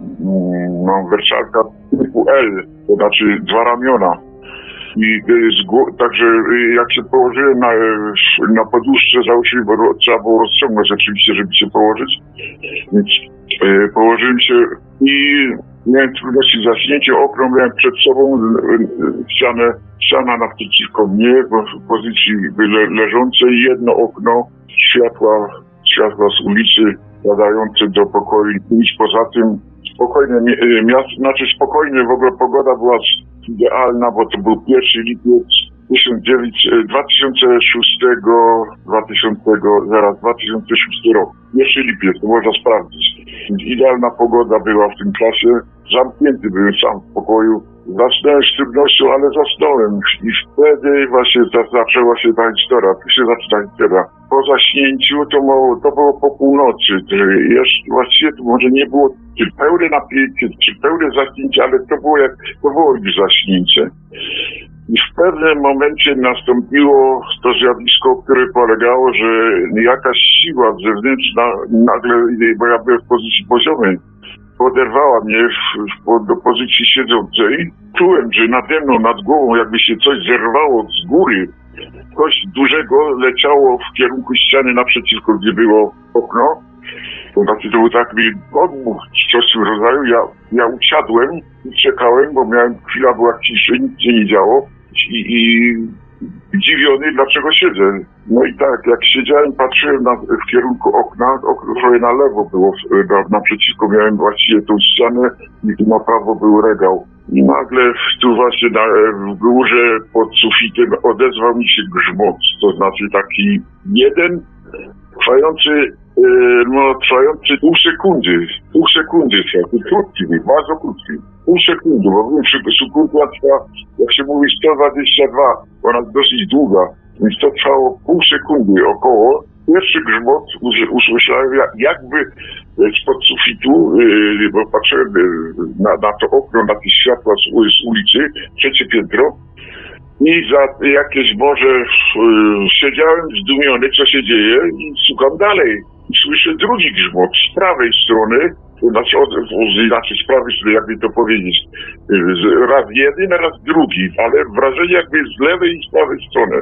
no, wersalka typu L, to znaczy dwa ramiona. I y, z także y, jak się położyłem na, y, na poduszce, załóżmy, bo trzeba było rozciągnąć oczywiście, żeby się położyć, więc położyłem się i miałem trudności z zaśnięciem, okno miałem przed sobą, ścianę, ściana naprzeciwko mnie, w pozycji le, leżącej, jedno okno, światła, światła z ulicy padające do pokoju, nic poza tym spokojne mi- miasto, znaczy spokojnie w ogóle pogoda była idealna, bo to był pierwszy lipiec 1900, y, 2006, 2000, zaraz 2006 rok. Pierwszy lipiec, to można sprawdzić. Idealna pogoda była w tym czasie. Zamknięty byłem sam w pokoju. Zasnąłem z trudnością, ale zasnąłem. I wtedy właśnie za- zaczęła się ta historia. Tu się zaczyna historia. Po zaśnięciu to, mo- to było po północy. Jeszcze właściwie to może nie było czy pełne napięcie, czy pełne zaśnięcie, ale to było jak, to było już zaśnięcie. I w pewnym momencie nastąpiło to zjawisko, które polegało, że jakaś siła zewnętrzna nagle, bo ja byłem w pozycji poziomej, poderwała mnie w, do pozycji siedzącej. Czułem, że nade mną, nad głową jakby się coś zerwało z góry. Coś dużego leciało w kierunku ściany naprzeciwko, gdzie było okno. To znaczy to był taki podmuch, coś w rodzaju. Ja, ja usiadłem i czekałem, bo miałem, chwila była ciszy, nic się nie działo. I, i zdziwiony, dlaczego siedzę. No i tak, jak siedziałem, patrzyłem na, w kierunku okna, okno trochę na lewo było, na, naprzeciwko miałem właściwie tą ścianę i tu na prawo był regał. I nagle tu właśnie na, w górze pod sufitem odezwał mi się grzmot, to znaczy taki jeden trwający, e, no trwający pół sekundy, pół sekundy, krótki, bardzo krótki pół sekundy, bo wiem, sekunda trwa, jak się mówi, 122, ona jest dosyć długa, więc to trwało pół sekundy około. Pierwszy grzmot usłyszałem jakby spod sufitu, yy, bo patrzyłem yy, na, na to okno, na te światła z ulicy, trzecie piętro, i za jakieś może yy, siedziałem zdumiony, co się dzieje i szukam dalej. I słyszę drugi grzmot z prawej strony, znaczy, od, inaczej z prawej strony, jakby to powiedzieć, raz jeden, raz drugi, ale wrażenie jakby z lewej i z prawej strony.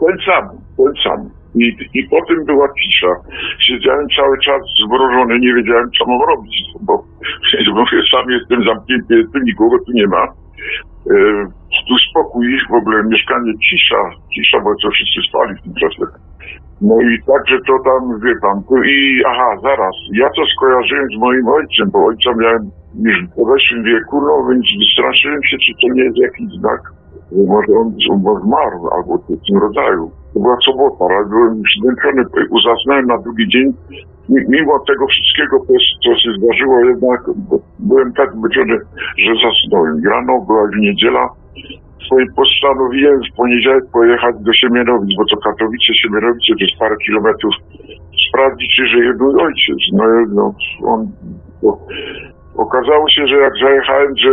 Ten sam, ten sam. I, I potem była cisza. Siedziałem cały czas zmrożony, nie wiedziałem, co mam robić, bo, [laughs] bo sam jestem zamknięty, nikogo tu nie ma. E, tu spokój, w ogóle mieszkanie cisza, cisza, bo co wszyscy spali w tym czasie. No i także to tam, wie pan, i aha, zaraz, ja to skojarzyłem z moim ojcem, bo ojca miałem już w podeszłym wieku, no więc wystraszyłem się, czy to nie jest jakiś znak, może on, on zmarł, albo w tym rodzaju. To była sobota, ale byłem zmęczony, zasnąłem na drugi dzień. Mimo tego wszystkiego, co się zdarzyło, jednak byłem tak zmęczony, że zasnąłem. Rano była niedziela, postanowiłem w poniedziałek pojechać do Siemianowic, bo to Katowice, Siemianowice to jest parę kilometrów, sprawdzić, czy żyje mój ojciec. No, no on, okazało się, że jak zajechałem, że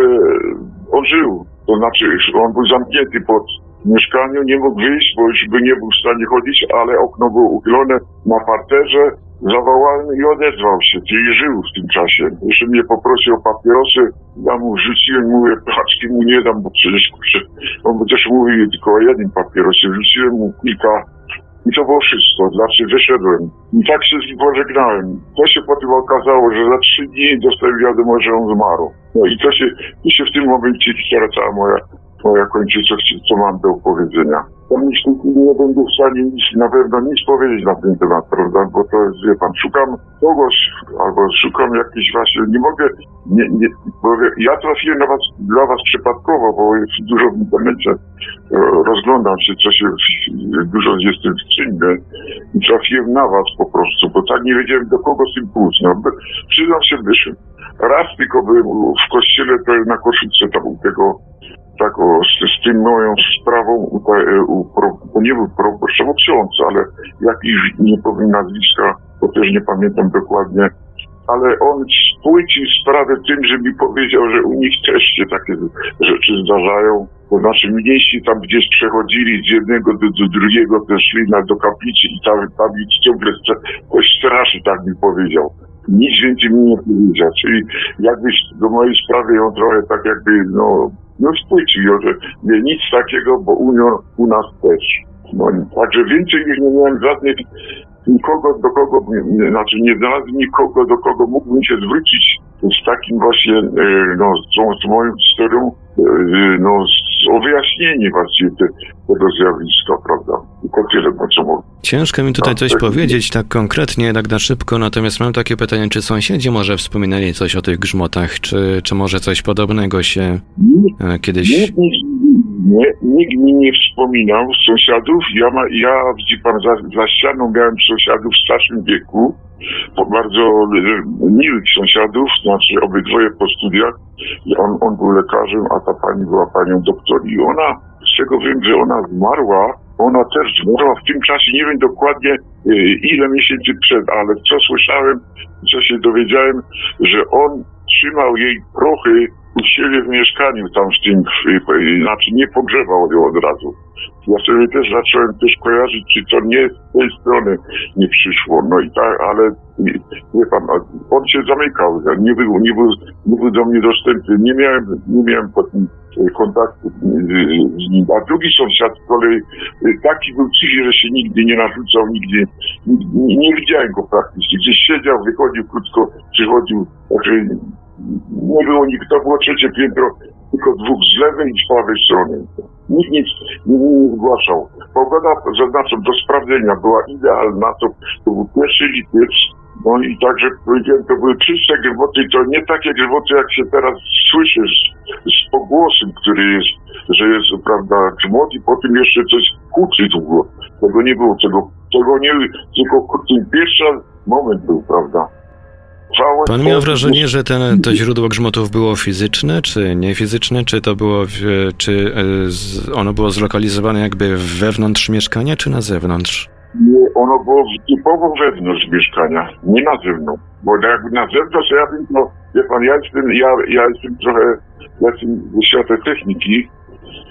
on żył. To znaczy, on był zamknięty pod mieszkaniem, nie mógł wyjść, bo już by nie był w stanie chodzić, ale okno było uchylone na parterze, zawołałem i odezwał się, i żył w tym czasie. Jeszcze mnie poprosił o papierosy, ja mu rzuciłem, mówię, paczki mu nie dam, bo przecież kurczę, on też mówił tylko o jednym papierosie, rzuciłem mu kilka i to było wszystko, znaczy wyszedłem. I tak się z nim pożegnałem. To się potem okazało, że za trzy dni dostałem wiadomość, że on zmarł. No i to się, to się w tym momencie historia cała moja moja kończy, co, co mam do powiedzenia. Tam nic nie będę w stanie nic, na pewno nic powiedzieć na ten temat, prawda? Bo to jest, wie pan, szukam kogoś, albo szukam jakiejś właśnie, nie mogę, nie, nie, bo ja trafiłem na was, dla was przypadkowo, bo dużo w internecie rozglądam się, co się, dużo jestem czynny i trafiłem na was po prostu, bo tak nie wiedziałem do kogo z tym pójść. No, przyznam się, wyszłem. Raz tylko byłem w kościele, to na Koszyce, tam u tego tak, o, z, z tym moją sprawą, u, u, nie był ksiądz, ale jakiś, nie powiem nazwiska, bo też nie pamiętam dokładnie, ale on spłycił sprawę tym, że mi powiedział, że u nich też się takie rzeczy zdarzają. To znaczy mniejsi tam gdzieś przechodzili z jednego do, do drugiego, też szli na, do kaplicy i tam, tam ciągle coś straszy, tak mi powiedział. Nic więcej mi nie powiedział. Czyli jakbyś do mojej sprawy ją trochę tak jakby, no, no spłycił, że nie, nic takiego, bo Union u nas też. No, także więcej niż nie miałem żadnych nikogo, do kogo, nie, znaczy nie znalazłem nikogo, do kogo mógłbym się zwrócić z takim właśnie, e, no, z, z moją historią, e, no, z, o wyjaśnienie właściwie te, tego zjawiska, prawda? Tylko tyle, no, co mogę. Ciężko mi tutaj tak, coś tak, powiedzieć tak konkretnie, tak na szybko, natomiast mam takie pytanie, czy sąsiedzi może wspominali coś o tych grzmotach, czy, czy może coś podobnego się nie, kiedyś... Nie, nie, nikt mi nie wspominał sąsiadów. Ja, ma, ja widzi pan, za, za ścianą miałem sąsiadów w starszym wieku, bardzo e, miłych sąsiadów, znaczy obydwoje po studiach. On, on był lekarzem, a ta pani była panią doktor i ona, z czego wiem, że ona zmarła, ona też zmarła w tym czasie, nie wiem dokładnie e, ile miesięcy przed, ale co słyszałem, co się dowiedziałem, że on trzymał jej prochy u siebie w mieszkaniu tam w tym, w, znaczy nie pogrzebał ją od razu. Ja sobie też zacząłem też kojarzyć, czy to nie z tej strony nie przyszło. No i tak, ale wie pan, on się zamykał, nie był, nie był, nie był do mnie dostępny, nie miałem, nie miałem potem kontaktu z nim. A drugi sąsiad z kolei taki był cichy, że się nigdy nie narzucał, nigdy, nie, nie widziałem go praktycznie. Gdzieś siedział, wychodził krótko, przychodził, także nie było nikt, to było trzecie piętro, tylko dwóch z lewej i z prawej strony. Nikt nic nie, nie zgłaszał. Pogoda, zaznaczam, do sprawdzenia była idealna, to, to był pierwszy lipiec, no i także powiedziałem, to były czyste grzyboty, to nie takie grzyboty, jak się teraz słyszy z, z pogłosem, który jest, że jest, prawda, grzmot i potem jeszcze coś kuczy długo. Tego nie było, tego, tego nie, tylko ten pierwszy moment był, prawda. Pan miał wrażenie, że ten, to źródło grzmotów było fizyczne, czy niefizyczne, czy to było, czy e, ono było zlokalizowane jakby wewnątrz mieszkania, czy na zewnątrz? Ono było typowo wewnątrz mieszkania, nie na zewnątrz. Bo jakby na zewnątrz, ja bym, no, wie pan, ja jestem, ja, ja jestem trochę, ja jestem ze świata techniki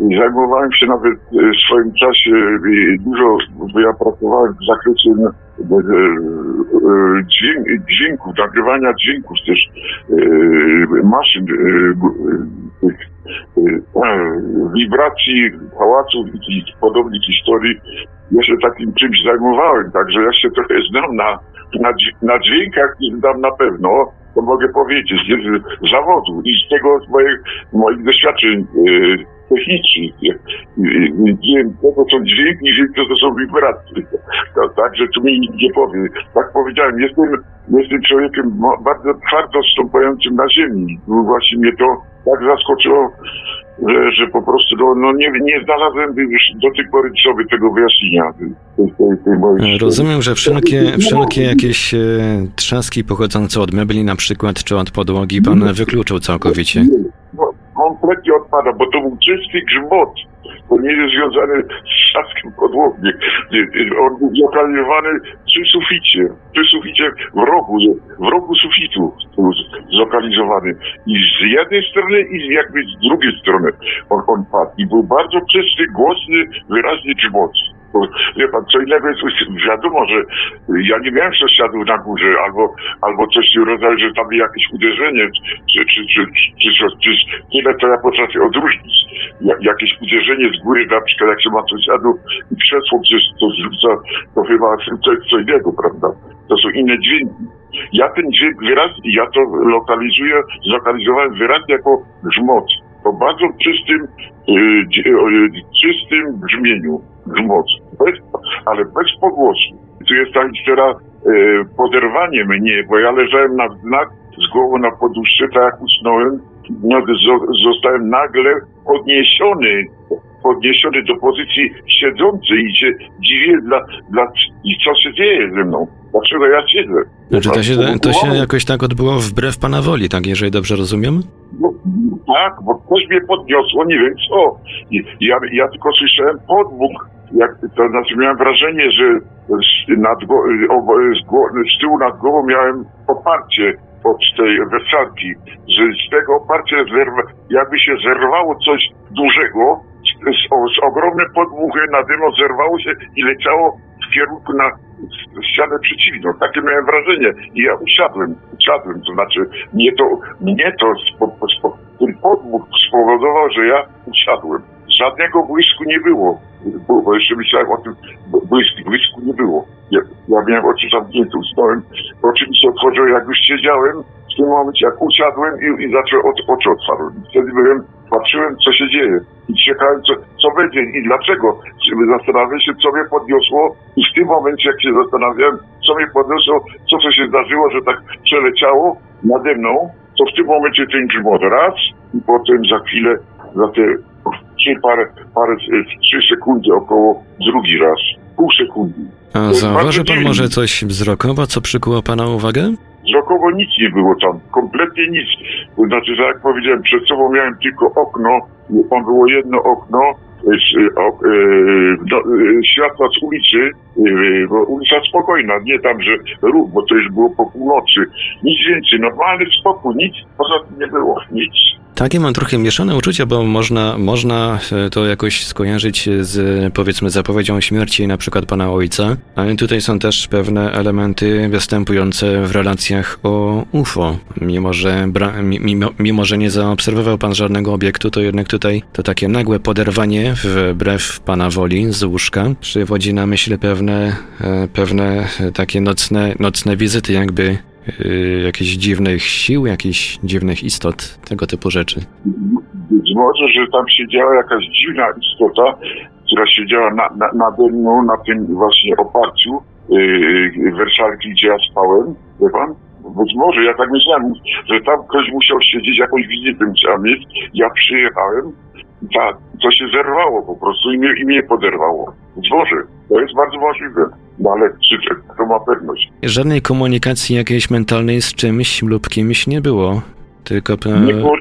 i zajmowałem się nawet w swoim czasie e, dużo, bo ja pracowałem w zakresie e, e, dźwięk, dźwięków, nagrywania dźwięków też, e, maszyn, wibracji, pałaców i, podobnych historii. Ja się takim czymś zajmowałem, także ja się trochę znam na, na, na dźwiękach i znam na pewno, to mogę powiedzieć, z zawodu i z tego z moich, moich doświadczeń technicznych. E, Wiem, co to są dźwięki, co to są wibracje. To, także tu mi nikt nie powie. Tak powiedziałem, jestem, jestem człowiekiem bardzo twardo stąpającym na ziemi. Właśnie mnie to tak zaskoczyło, że, że po prostu no, no nie, nie znalazłem już do tej pory sobie tego wyjaśnienia. Tej, tej, tej mojej Rozumiem, że wszelkie, wszelkie jakieś e, trzaski pochodzące od mebli na przykład, czy od podłogi pan wykluczył całkowicie. No, kompletnie odpada, bo to był czysty grzmot. To nie jest związane z trzaskiem podłogi. On był zlokalizowany przy suficie. Przy suficie w rogu, w rogu sufitu zlokalizowany. I z jednej strony i jakby z drugiej strony on, on padł. I był bardzo czysty, głośny, wyraźny grzmot. Wie pan, co innego jest, wiadomo, że ja nie miałem sąsiadów na górze, albo, albo coś w rodzaju, że tam jakieś uderzenie, czy, czy, czy, czy, czy, czy tyle to ja potrafię odróżnić. Ja, jakieś uderzenie z góry, na przykład jak się ma sąsiadów i krzesło przecież to zrzuca, to chyba to jest co innego, prawda? To są inne dźwięki. Ja ten dźwięk wyraz, ja to lokalizuję, zlokalizowałem wyraz jako grzmot. Po bardzo czystym, y, y, czystym brzmieniu grzmot. Bez, ale bez pogłosu. Tu jest ta historia y, poderwanie mnie, bo ja leżałem na znak z głową na poduszce, tak jak usnąłem. No, zo- zostałem nagle podniesiony podniesiony do pozycji siedzącej i się dziwię dla, dla i co się dzieje ze mną. Dlaczego ja siedzę? Znaczy to się, to się jakoś tak odbyło wbrew pana woli, tak, jeżeli dobrze rozumiem? Tak, bo ktoś mnie podniosło, nie wiem co. I, ja, ja tylko słyszałem podmuch. Jak, to znaczy miałem wrażenie, że z, nad, z, z tyłu nad głową miałem oparcie od tej wersalki, że z tego oparcia zerwa, jakby się zerwało coś dużego, z, z, z ogromnym podmuchem nade mną zerwało się i leciało w kierunku na ścianę przeciwną. Takie miałem wrażenie. I ja usiadłem, usiadłem, to znaczy mnie to, mnie to spo, spo, ten podmuch spowodował, że ja usiadłem. Żadnego błysku nie było. Bo, bo jeszcze myślałem o tym, błysku, błysku nie było. Ja, ja miałem oczy zamknięte, usnąłem. Oczywiście otworzyłem, jak już siedziałem, w tym momencie jak usiadłem i, i zacząłem oczy, oczy otwarłem. Wtedy byłem, patrzyłem, co się dzieje. I czekałem, co, co będzie i dlaczego. Żeby zastanawiać się, co mnie podniosło. I w tym momencie, jak się zastanawiałem, co mnie podniosło, co się zdarzyło, że tak przeleciało nade mną, to w tym momencie ten grzmot raz i potem za chwilę, za te trzy parę, parę, e, trzy sekundy około drugi raz. Pół sekundy. A zauważy pan może coś wzrokowo, co przykuło pana uwagę? Wzrokowo nic nie było tam, kompletnie nic. To znaczy, że jak powiedziałem, przed sobą miałem tylko okno, tam było jedno okno o, do, światła z ulicy, bo ulica spokojna, nie tam, że ruch, bo to już było po północy. Nic więcej, normalny spokój, nic poza tym nie było, nic. Takie mam trochę mieszane uczucia, bo można, można e, to jakoś skojarzyć z powiedzmy zapowiedzią śmierci na przykład pana ojca, ale tutaj są też pewne elementy występujące w relacjach o UFO. Mimo że, mimo, mimo, że nie zaobserwował pan żadnego obiektu, to jednak tutaj to takie nagłe poderwanie wbrew pana woli z łóżka przywodzi na myśl pewne, e, pewne takie nocne, nocne wizyty jakby yy, jakichś dziwnych sił, jakichś dziwnych istot, tego typu rzeczy. Być może, że tam siedziała jakaś dziwna istota, która siedziała na, na, nade mną, na tym właśnie oparciu yy, gdzie ja spałem, wie pan? Być może, ja tak myślałem, że tam ktoś musiał siedzieć, jakąś wizytę trzeba mieć. Ja przyjechałem, tak, to się zerwało po prostu i mnie, i mnie poderwało. Być może, to jest bardzo możliwe. No ale czy kto ma pewność? Żadnej komunikacji jakiejś mentalnej z czymś lub kimś nie było. Tylko. Nie było,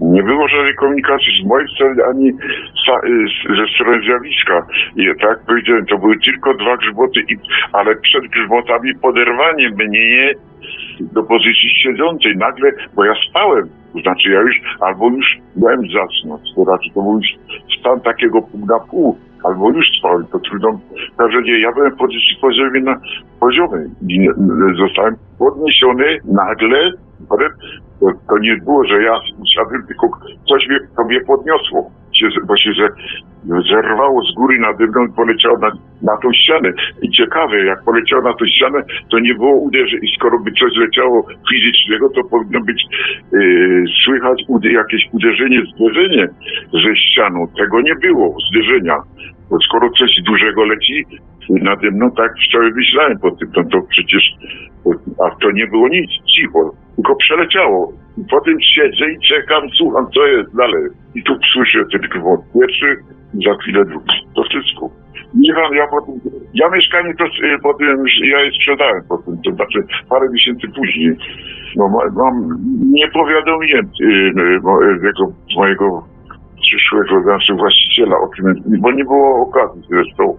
nie było żadnej komunikacji z mojej strony ani y, ze strony zjawiska. I tak powiedziałem, to były tylko dwa grzmoty, i, ale przed grzmotami poderwanie mnie do pozycji siedzącej. Nagle, bo ja spałem, to znaczy ja już, albo już byłem zasnąć, to raczej to był już stan takiego pół na pół albo już spałem, to trudno. Nie, Ja byłem w pozycji poziomie na poziomie. I zostałem podniesiony nagle, to, to nie było, że ja usiadłem, tylko coś mnie, to mnie podniosło, się, bo się zerwało z góry nade mną i poleciało na, na tą ścianę. I ciekawe, jak poleciało na tą ścianę, to nie było uderzenia. I skoro by coś leciało fizycznego, to powinno być yy, słychać ude jakieś uderzenie, zderzenie ze ścianą. Tego nie było, zderzenia. Bo skoro coś dużego leci nade mną, tak wczoraj myślałem po tym, to, to przecież, a to nie było nic, cicho, tylko przeleciało. Potem siedzę i czekam, słucham, co jest dalej. I tu słyszę ten gwód pierwszy, za chwilę drugi. To wszystko. Nie wiem, ja potem, ja mieszkanie to potem, ja je sprzedałem potem, to znaczy parę miesięcy później. No mam, nie powiadomiłem tego mojego przyszłego znaczy właściciela o tym, bo nie było okazji zresztą,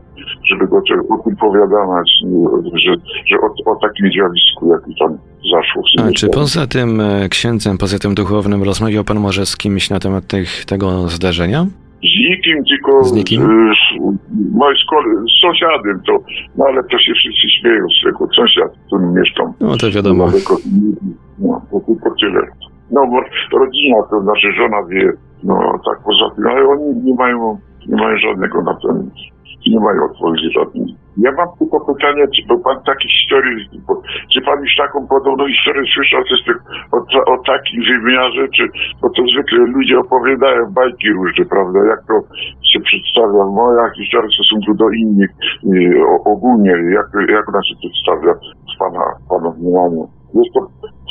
żeby go o tym powiadamać, że, że o, o takim zjawisku, jaki tam zaszło. A czy poza tym e, księdzem, poza tym duchownym rozmawiał pan może z kimś na temat tych, tego zdarzenia? Z nikim, tylko z, nikim? z, z, z sąsiadem, to, no ale to się wszyscy śmieją z tego, sąsiad, w którym mieszkam. No to wiadomo. No, to tylko tyle. No bo rodzina, to znaczy żona wie, no tak poza tym, ale oni nie mają, nie mają żadnego na ten, nie mają odpowiedzi żadnej. Ja mam tylko pytanie, czy bo pan takie historii, czy pan już taką podobną historię słyszał coś o, o takim wymiarze, czy, bo to zwykle ludzie opowiadają bajki różne, prawda, jak to się przedstawia, moja historia w stosunku do innych, y, ogólnie, jak, jak ona się przedstawia w pana, pana mniemaniu. Jest to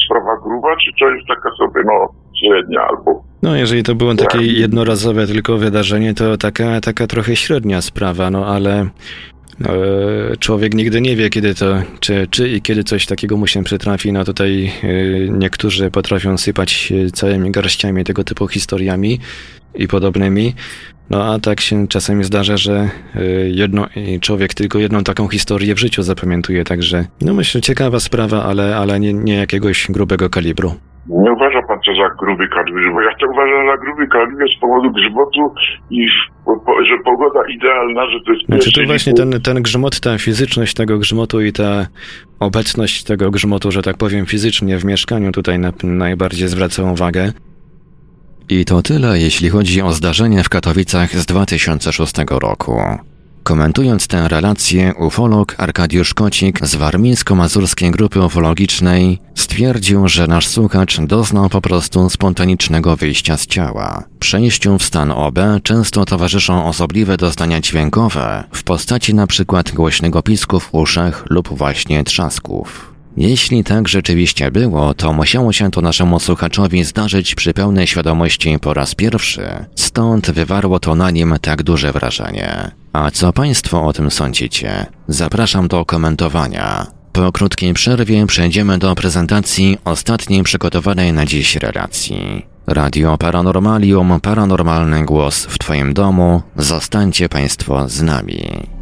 sprawa gruba, czy to jest taka sobie, no, średnia albo no, jeżeli to było takie jednorazowe tylko wydarzenie, to taka, taka trochę średnia sprawa, no ale no, człowiek nigdy nie wie, kiedy to, czy, czy i kiedy coś takiego mu się przytrafi. No tutaj e, niektórzy potrafią sypać całymi garściami tego typu historiami i podobnymi. No a tak się czasami zdarza, że e, jedno, człowiek tylko jedną taką historię w życiu zapamiętuje, także no myślę, ciekawa sprawa, ale, ale nie, nie jakiegoś grubego kalibru. Nie uważa pan to za gruby kaliber, bo ja to uważam za gruby kaliber z powodu grzmotu i że pogoda idealna, że to jest... Znaczy to właśnie ten, ten grzmot, ta fizyczność tego grzmotu i ta obecność tego grzmotu, że tak powiem fizycznie w mieszkaniu tutaj na, najbardziej zwraca uwagę. I to tyle, jeśli chodzi o zdarzenie w Katowicach z 2006 roku. Komentując tę relację, ufolog Arkadiusz Kocik z warmińsko-mazurskiej grupy ufologicznej stwierdził, że nasz słuchacz doznał po prostu spontanicznego wyjścia z ciała. Przejściu w stan OB często towarzyszą osobliwe doznania dźwiękowe w postaci np. głośnego pisku w uszach lub właśnie trzasków. Jeśli tak rzeczywiście było, to musiało się to naszemu słuchaczowi zdarzyć przy pełnej świadomości po raz pierwszy, stąd wywarło to na nim tak duże wrażenie. A co Państwo o tym sądzicie? Zapraszam do komentowania. Po krótkiej przerwie przejdziemy do prezentacji ostatniej przygotowanej na dziś relacji. Radio Paranormalium, paranormalny głos w Twoim domu. Zostańcie Państwo z nami.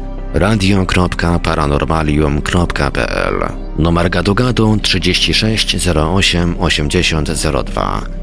radio.paranormalium.pl Numer gadu gadu 36 08 8002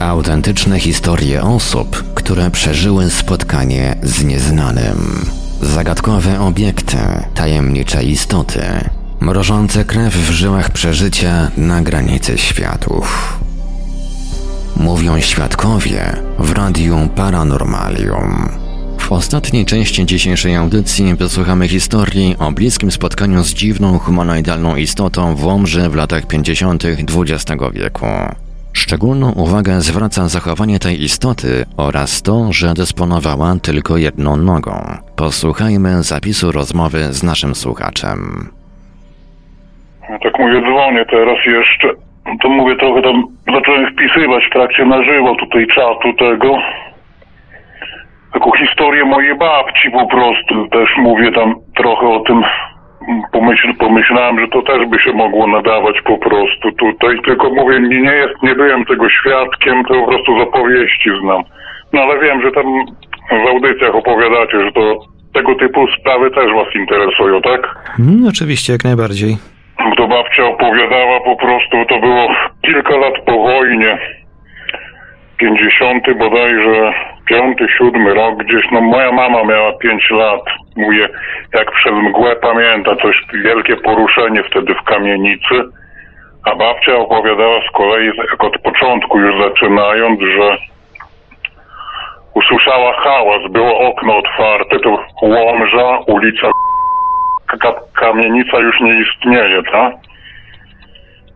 Autentyczne historie osób, które przeżyły spotkanie z nieznanym. Zagadkowe obiekty, tajemnicze istoty, mrożące krew w żyłach przeżycia na granicy światów. Mówią świadkowie w Radiu Paranormalium. W ostatniej części dzisiejszej audycji wysłuchamy historii o bliskim spotkaniu z dziwną humanoidalną istotą w Łomży w latach 50. XX wieku. Szczególną uwagę zwraca zachowanie tej istoty oraz to, że dysponowała tylko jedną nogą. Posłuchajmy zapisu rozmowy z naszym słuchaczem. Ja tak mówię, dzwonię teraz jeszcze. To mówię, trochę tam zacząłem wpisywać w trakcie na żywo tutaj czatu tego. Taką historię mojej babci po prostu. Też mówię tam trochę o tym pomyśl, pomyślałem, że to też by się mogło nadawać po prostu tutaj, tylko mówię, nie, nie, jest, nie byłem tego świadkiem, to po prostu z opowieści znam. No ale wiem, że tam w audycjach opowiadacie, że to tego typu sprawy też was interesują, tak? Mm, oczywiście, jak najbardziej. To babcia opowiadała po prostu, to było kilka lat po wojnie, 50 bodajże, piąty, siódmy rok gdzieś, no moja mama miała 5 lat, mówię, jak przez mgłę pamięta, coś wielkie poruszenie wtedy w kamienicy, a babcia opowiadała z kolei, jak od początku już zaczynając, że usłyszała hałas, było okno otwarte, to Łomża, ulica, kamienica już nie istnieje, tak?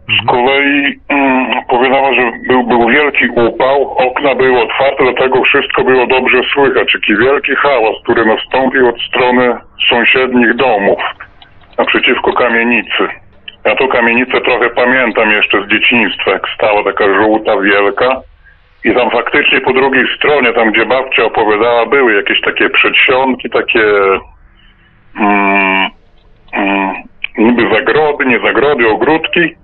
Z kolei mm, powiadała, że był, był wielki upał, okna były otwarte, dlatego wszystko było dobrze słychać. Taki wielki hałas, który nastąpił od strony sąsiednich domów naprzeciwko kamienicy. Ja tą kamienicę trochę pamiętam jeszcze z dzieciństwa, jak stała taka żółta, wielka. I tam faktycznie po drugiej stronie, tam gdzie babcia opowiadała, były jakieś takie przedsionki, takie mm, mm, niby zagrody, nie zagrody, ogródki.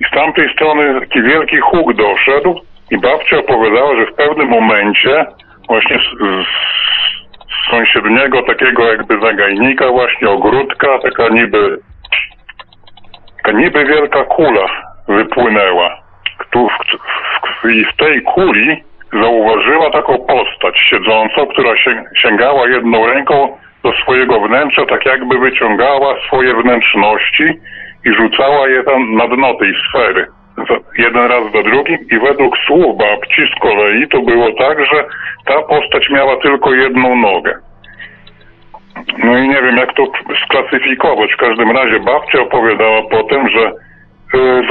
I z tamtej strony taki wielki huk doszedł i babcia opowiadała, że w pewnym momencie właśnie z, z sąsiedniego takiego jakby zagajnika, właśnie ogródka, taka niby taka niby wielka kula wypłynęła. Tu w, I w tej kuli zauważyła taką postać siedzącą, która sięgała jedną ręką do swojego wnętrza, tak jakby wyciągała swoje wnętrzności i rzucała je tam na dno tej sfery. Jeden raz za drugim i według słów babci z kolei to było tak, że ta postać miała tylko jedną nogę. No i nie wiem jak to sklasyfikować. W każdym razie babcia opowiadała potem, że y,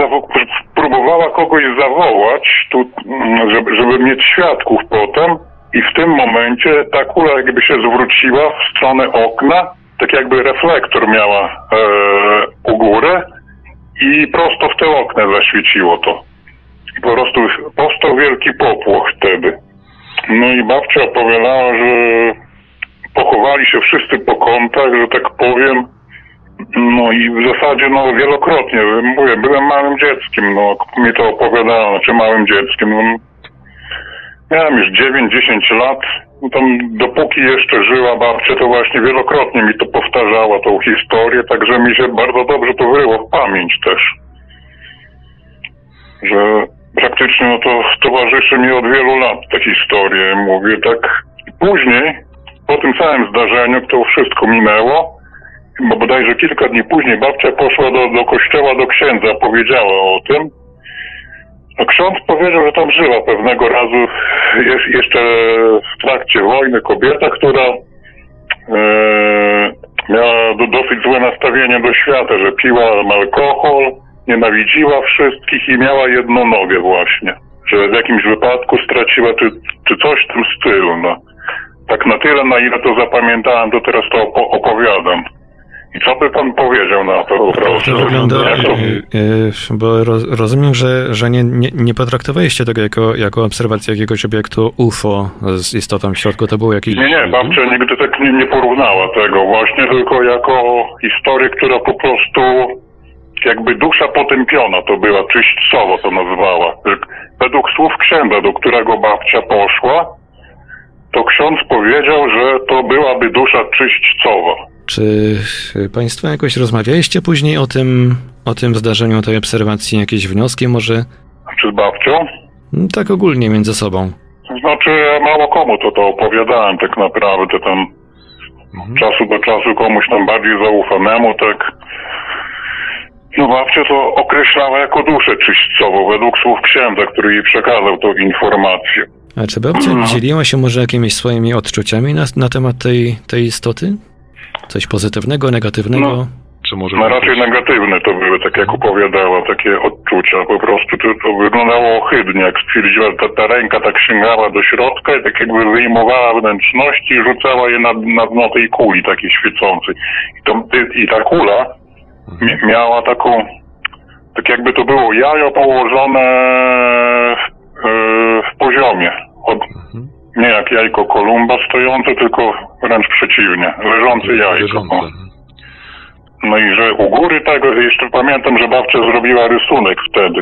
próbowała kogoś zawołać, tu, mm, żeby, żeby mieć świadków potem i w tym momencie ta kula jakby się zwróciła w stronę okna tak jakby reflektor miała e, u górę i prosto w te okna zaświeciło to. I po prostu powstał wielki popłoch wtedy. No i babcia opowiadała, że pochowali się wszyscy po kątach, że tak powiem, No i w zasadzie no wielokrotnie, mówię, byłem małym dzieckiem, no mi to opowiadano, znaczy małym dzieckiem, no, miałem już 9-10 lat, tam dopóki jeszcze żyła babcia, to właśnie wielokrotnie mi to powtarzała, tą historię, także mi się bardzo dobrze to wyryło w pamięć też. Że praktycznie no to towarzyszy mi od wielu lat te historie, mówię tak. Później, po tym całym zdarzeniu, to wszystko minęło, bo bodajże kilka dni później babcia poszła do, do kościoła, do księdza, powiedziała o tym. Ksiądz powiedział, że tam żyła pewnego razu, jeszcze w trakcie wojny, kobieta, która e, miała do, dosyć złe nastawienie do świata, że piła alkohol, nienawidziła wszystkich i miała jedną nogę właśnie. Że w jakimś wypadku straciła, czy, czy coś w tym stylu, no. Tak na tyle, na ile to zapamiętałem, to teraz to opowiadam. I co by pan powiedział na to? Proszę? To wygląda, to... bo rozumiem, że, że nie, nie, nie potraktowaliście tego jako, jako obserwacji jakiegoś obiektu UFO z istotą w środku, to był jakiś... Nie, nie, babcia nigdy tak nie, nie porównała tego właśnie, tylko jako historię, która po prostu jakby dusza potępiona to była, czyśćcowo to nazwała. Według słów księdza, do którego babcia poszła, to ksiądz powiedział, że to byłaby dusza czyśćcowa. Czy Państwo jakoś rozmawialiście później o tym, o tym zdarzeniu, tej obserwacji, jakieś wnioski może? Czy z babcią? Tak ogólnie między sobą. Znaczy, ja mało komu to to opowiadałem tak naprawdę, tam mhm. czasu do czasu komuś tam bardziej zaufanemu, tak. No babcia to określała jako duszę czyśćcową, według słów księdza, który jej przekazał tą informację. A czy babcia mhm. dzieliła się może jakimiś swoimi odczuciami na, na temat tej, tej istoty? Coś pozytywnego, negatywnego? No. Czy może no raczej negatywne to były, tak jak opowiadała, takie odczucia. Po prostu to, to wyglądało ohydnie, jak stwierdziła, ta, ta ręka tak sięgała do środka i tak jakby wyjmowała wnętrzności i rzucała je na, na dno tej kuli takiej świecącej. I, to, i ta kula mhm. miała taką, tak jakby to było jajo położone w, w poziomie. Od, mhm nie jak jajko Kolumba stojące, tylko wręcz przeciwnie, leżące jajko. No i że u góry tego, jeszcze pamiętam, że babcia zrobiła rysunek wtedy,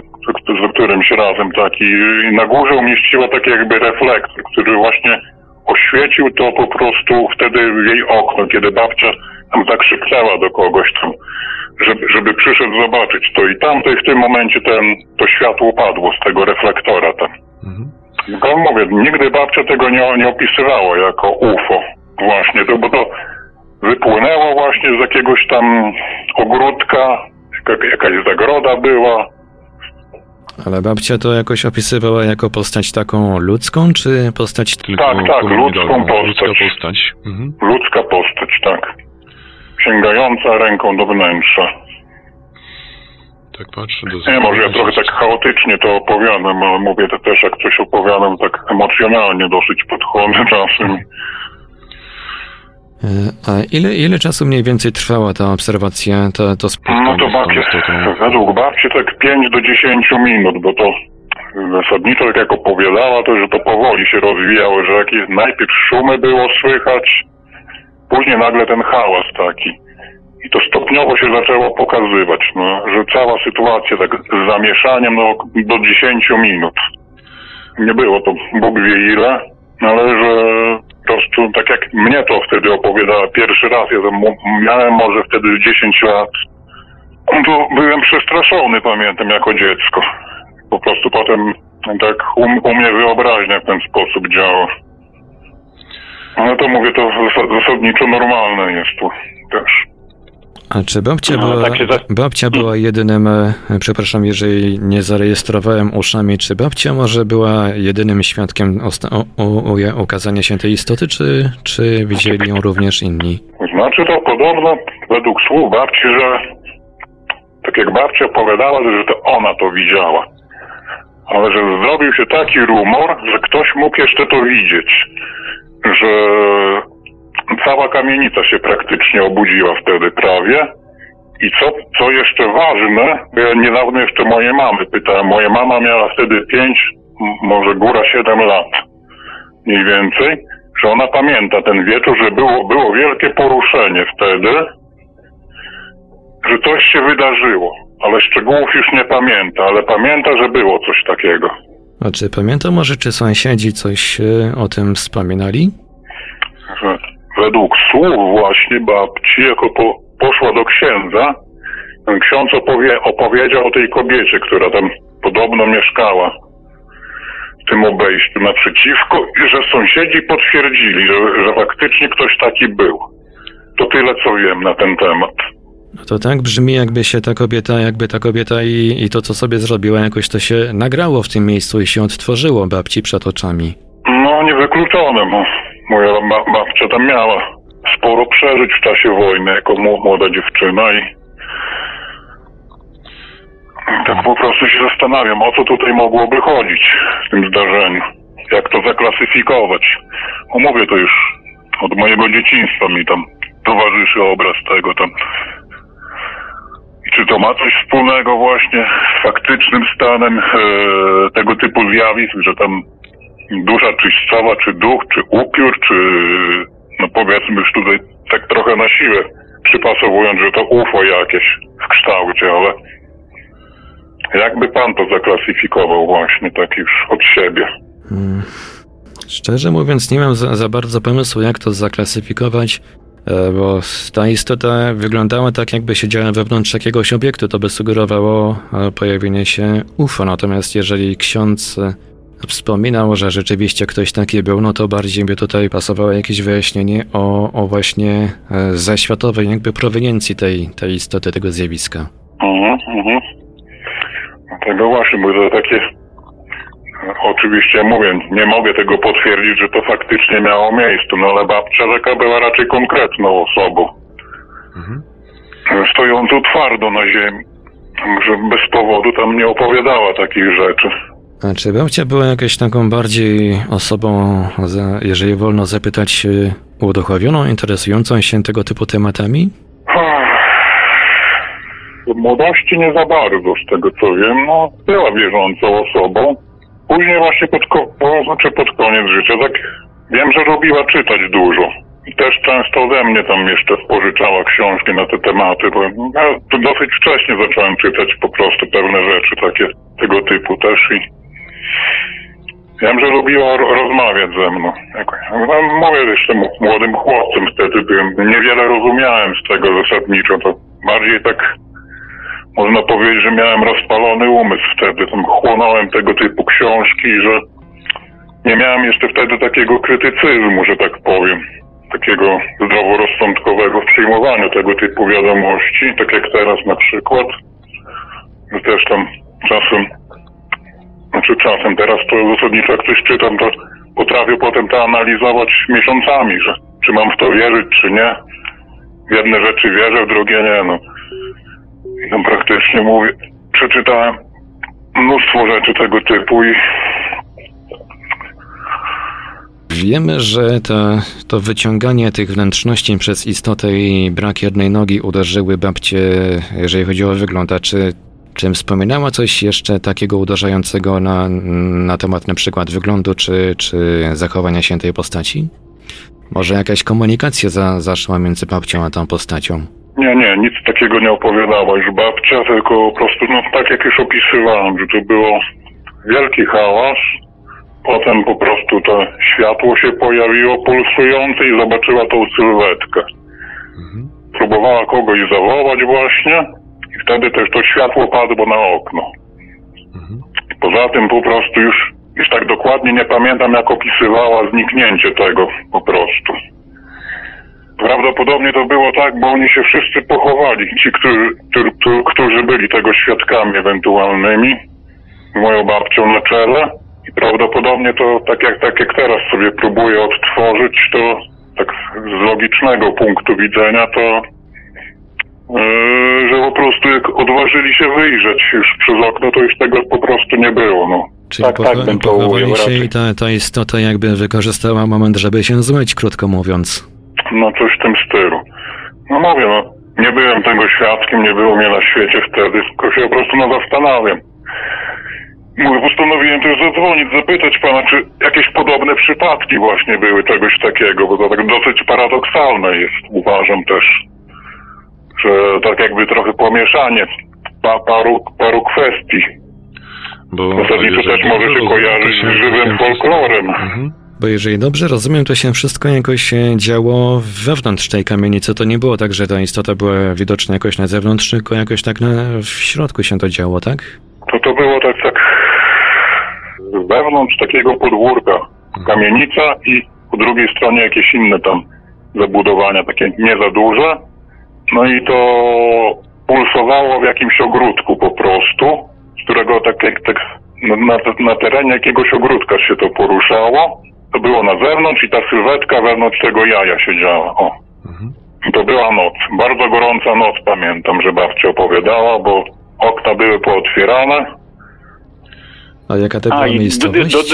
z którymś razem taki i na górze umieściła taki jakby reflektor, który właśnie oświecił to po prostu wtedy jej okno, kiedy babcia tam zakrzyknęła do kogoś tam, żeby, żeby przyszedł zobaczyć to i tamtej w tym momencie ten, to światło padło z tego reflektora tam. Mhm. No mówię, nigdy babcia tego nie, nie opisywała jako UFO. Właśnie, to, bo to wypłynęło właśnie z jakiegoś tam ogródka, jakaś zagroda była. Ale babcia to jakoś opisywała jako postać taką ludzką, czy postać tylko Tak, tak, ludzką postać. Ludzka postać. Mhm. Ludzka postać, tak. Sięgająca ręką do wnętrza. Tak patrzę. Do nie, może ja trochę tak chaotycznie to opowiadam, ale mówię to też jak coś opowiadam, tak emocjonalnie dosyć podchodzę [laughs] czasem. E, a ile, ile czasu mniej więcej trwała ta obserwacja, to, to spotkanie? No to babcie, według babci tak 5 do 10 minut, bo to zasadniczo jak opowiadała, to że to powoli się rozwijało, że jakieś najpierw szumy było słychać, później nagle ten hałas taki. I to stopniowo się zaczęło pokazywać, no, że cała sytuacja tak z zamieszaniem no, do 10 minut. Nie było to Bóg wie ile, ale że po prostu tak jak mnie to wtedy opowiadała pierwszy raz, ja miałem może wtedy 10 lat, to byłem przestraszony, pamiętam, jako dziecko. Po prostu potem tak u, u mnie wyobraźnia w ten sposób działa. No to mówię, to zasadniczo normalne jest tu też. A czy babcia, no, była, tak babcia była jedynym, e, przepraszam, jeżeli nie zarejestrowałem uszami, czy babcia może była jedynym świadkiem okazania się tej istoty, czy, czy widzieli ją również inni? Znaczy to podobno według słów babci, że tak jak babcia opowiadała, że to ona to widziała. Ale że zrobił się taki rumor, że ktoś mógł jeszcze to widzieć. Że cała kamienica się praktycznie obudziła wtedy prawie. I co, co jeszcze ważne, bo ja niedawno jeszcze moje mamy pytałem, moja mama miała wtedy 5, może góra 7 lat, mniej więcej, że ona pamięta ten wieczór, że było, było wielkie poruszenie wtedy że coś się wydarzyło, ale szczegółów już nie pamięta, ale pamięta, że było coś takiego. A czy pamięta może, czy sąsiedzi coś e, o tym wspominali? Że według słów właśnie babci, jako po, poszła do księdza, ksiądz opowie, opowiedział o tej kobiecie, która tam podobno mieszkała w tym obejściu naprzeciwko i że sąsiedzi potwierdzili, że, że faktycznie ktoś taki był. To tyle, co wiem na ten temat. No to tak brzmi, jakby się ta kobieta, jakby ta kobieta i, i to, co sobie zrobiła, jakoś to się nagrało w tym miejscu i się odtworzyło babci przed oczami. No, niewykluczone, bo moja babcia tam miała sporo przeżyć w czasie wojny jako młoda dziewczyna i tak po prostu się zastanawiam, o co tutaj mogłoby chodzić w tym zdarzeniu. Jak to zaklasyfikować. Omówię to już od mojego dzieciństwa mi tam towarzyszy obraz tego tam. I czy to ma coś wspólnego właśnie z faktycznym stanem e, tego typu zjawisk, że tam dusza czyścowa, czy duch, czy upiór, czy no powiedzmy już tutaj tak trochę na siłę przypasowując, że to UFO jakieś w kształcie, ale jakby pan to zaklasyfikował właśnie tak już od siebie? Hmm. Szczerze mówiąc, nie mam za, za, bardzo pomysłu, jak to zaklasyfikować, e, bo ta istota wyglądała tak, jakby siedziała wewnątrz jakiegoś obiektu. To by sugerowało e, pojawienie się UFO. Natomiast jeżeli ksiądz wspominał, że rzeczywiście ktoś taki był, no to bardziej by tutaj pasowało jakieś wyjaśnienie o, o właśnie zaświatowej jakby proweniencji tej, tej istoty, tego zjawiska. Mhm, mhm. Tego właśnie, bo to takie oczywiście mówię, nie mogę tego potwierdzić, że to faktycznie miało miejsce, no ale babcia taka była raczej konkretną osobą. Mhm. Stojącą twardo na ziemi. Że bez powodu tam nie opowiadała takich rzeczy. Czy babcia była jakąś taką bardziej osobą, jeżeli wolno zapytać, uduchowioną, interesującą się tego typu tematami? W młodości nie za bardzo, z tego co wiem. No, była wierzącą osobą. Później właśnie pod, ko- znaczy pod koniec życia, tak wiem, że lubiła czytać dużo. I też często ode mnie tam jeszcze pożyczała książki na te tematy, bo ja to dosyć wcześnie zacząłem czytać po prostu pewne rzeczy takie tego typu też i wiem, że lubiła rozmawiać ze mną. No, mówię jeszcze młodym chłopcem wtedy byłem, niewiele rozumiałem z tego zasadniczo, to bardziej tak można powiedzieć, że miałem rozpalony umysł wtedy. Tam chłonąłem tego typu książki, że nie miałem jeszcze wtedy takiego krytycyzmu, że tak powiem. Takiego zdroworozsądkowego w przyjmowaniu tego typu wiadomości, tak jak teraz na przykład. Też tam czasem, znaczy czasem, teraz to zasadniczo jak coś czytam, to potrafię potem to analizować miesiącami, że czy mam w to wierzyć, czy nie. W jedne rzeczy wierzę, w drugie nie, no. I tam praktycznie mówię, przeczytałem mnóstwo rzeczy tego typu i Wiemy, że to, to wyciąganie tych wnętrzności przez istotę i brak jednej nogi uderzyły babcie, jeżeli chodzi o wygląd. A czy, czy wspominała coś jeszcze takiego uderzającego na, na temat na przykład wyglądu, czy, czy zachowania się tej postaci? Może jakaś komunikacja za, zaszła między babcią a tą postacią? Nie, nie, nic takiego nie opowiadała już babcia, tylko po prostu, no tak jak już opisywałem, że to było wielki hałas, potem po prostu to światło się pojawiło pulsujące i zobaczyła tą sylwetkę. Mhm. Próbowała kogoś zawołać właśnie wtedy też to światło padło na okno. Mhm. Poza tym po prostu już, już tak dokładnie nie pamiętam jak opisywała zniknięcie tego po prostu. Prawdopodobnie to było tak, bo oni się wszyscy pochowali, ci, którzy, którzy byli tego świadkami ewentualnymi, moją babcią na czele. I prawdopodobnie to, tak jak, tak jak teraz sobie próbuję odtworzyć, to tak z logicznego punktu widzenia, to że po prostu jak odważyli się wyjrzeć już przez okno, to już tego po prostu nie było. No. Czyli tak, tak, bym to pochowali się i ta, ta istota jakby wykorzystała moment, żeby się zmyć, krótko mówiąc. No coś w tym stylu. No mówię, no, nie byłem tego świadkiem, nie było mnie na świecie wtedy, tylko się po prostu no zastanawiam. Mówię, postanowiłem też zadzwonić, zapytać pana, czy jakieś podobne przypadki właśnie były czegoś takiego, bo to tak dosyć paradoksalne jest, uważam też. Że tak jakby trochę pomieszanie pa, paru, paru kwestii. Bo Zasadniczo też może się kojarzyć z żywym folklorem. Mhm. Bo jeżeli dobrze rozumiem, to się wszystko jakoś działo wewnątrz tej kamienicy. To nie było tak, że ta istota była widoczna jakoś na zewnątrz, tylko jakoś tak na, w środku się to działo, tak? To to było tak, tak wewnątrz takiego podwórka. Mhm. Kamienica i po drugiej stronie jakieś inne tam zabudowania, takie nie za duże. No i to pulsowało w jakimś ogródku po prostu, z którego tak, jak, tak na, na terenie jakiegoś ogródka się to poruszało. To było na zewnątrz i ta sylwetka wewnątrz tego jaja siedziała. O. Mhm. To była noc. Bardzo gorąca noc, pamiętam, że babcia opowiadała, bo okna były pootwierane. A jaka to była miejscowość? Do, do,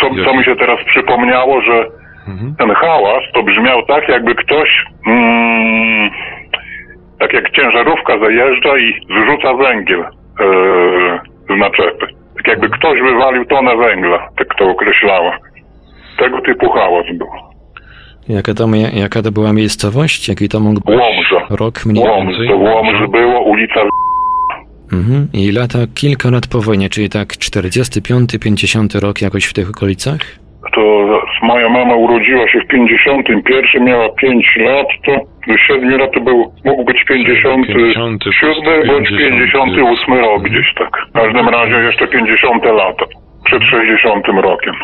co, co mi się teraz przypomniało, że mhm. ten hałas to brzmiał tak, jakby ktoś mm, tak jak ciężarówka zajeżdża i zrzuca węgiel z naczepy. Tak jakby ktoś wywalił tonę węgla, tak to określała. Tego typu hałas był. Jaka to, jaka to była miejscowość? Jaki to mógł być Łomża. rok mniej Łomża. więcej? Łomży było, ulica Mhm. I lata kilka lat po wojnie, czyli tak 45, 50 rok jakoś w tych okolicach? To moja mama urodziła się w 51, miała 5 lat, to do 7 lat to był, mógł być 57 bądź 58 rok gdzieś tak. W każdym razie jeszcze 50 lata, przed 60 rokiem.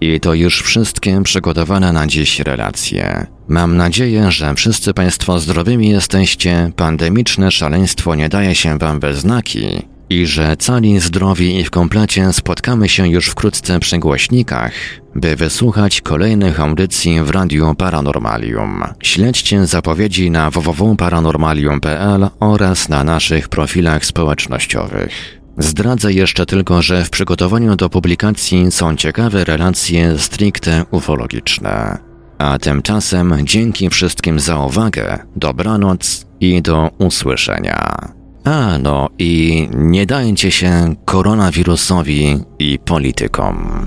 I to już wszystkie przygotowane na dziś relacje. Mam nadzieję, że wszyscy Państwo zdrowymi jesteście, pandemiczne szaleństwo nie daje się Wam we znaki i że cali zdrowi i w komplecie spotkamy się już wkrótce przy głośnikach, by wysłuchać kolejnych audycji w Radiu Paranormalium. Śledźcie zapowiedzi na www.paranormalium.pl oraz na naszych profilach społecznościowych. Zdradzę jeszcze tylko, że w przygotowaniu do publikacji są ciekawe relacje stricte ufologiczne. A tymczasem dzięki wszystkim za uwagę, dobranoc i do usłyszenia. A no i nie dajcie się koronawirusowi i politykom.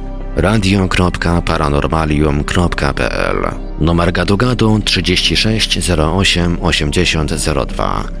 radio.paranormalium.pl Numer gadu gadu 36 08 80 02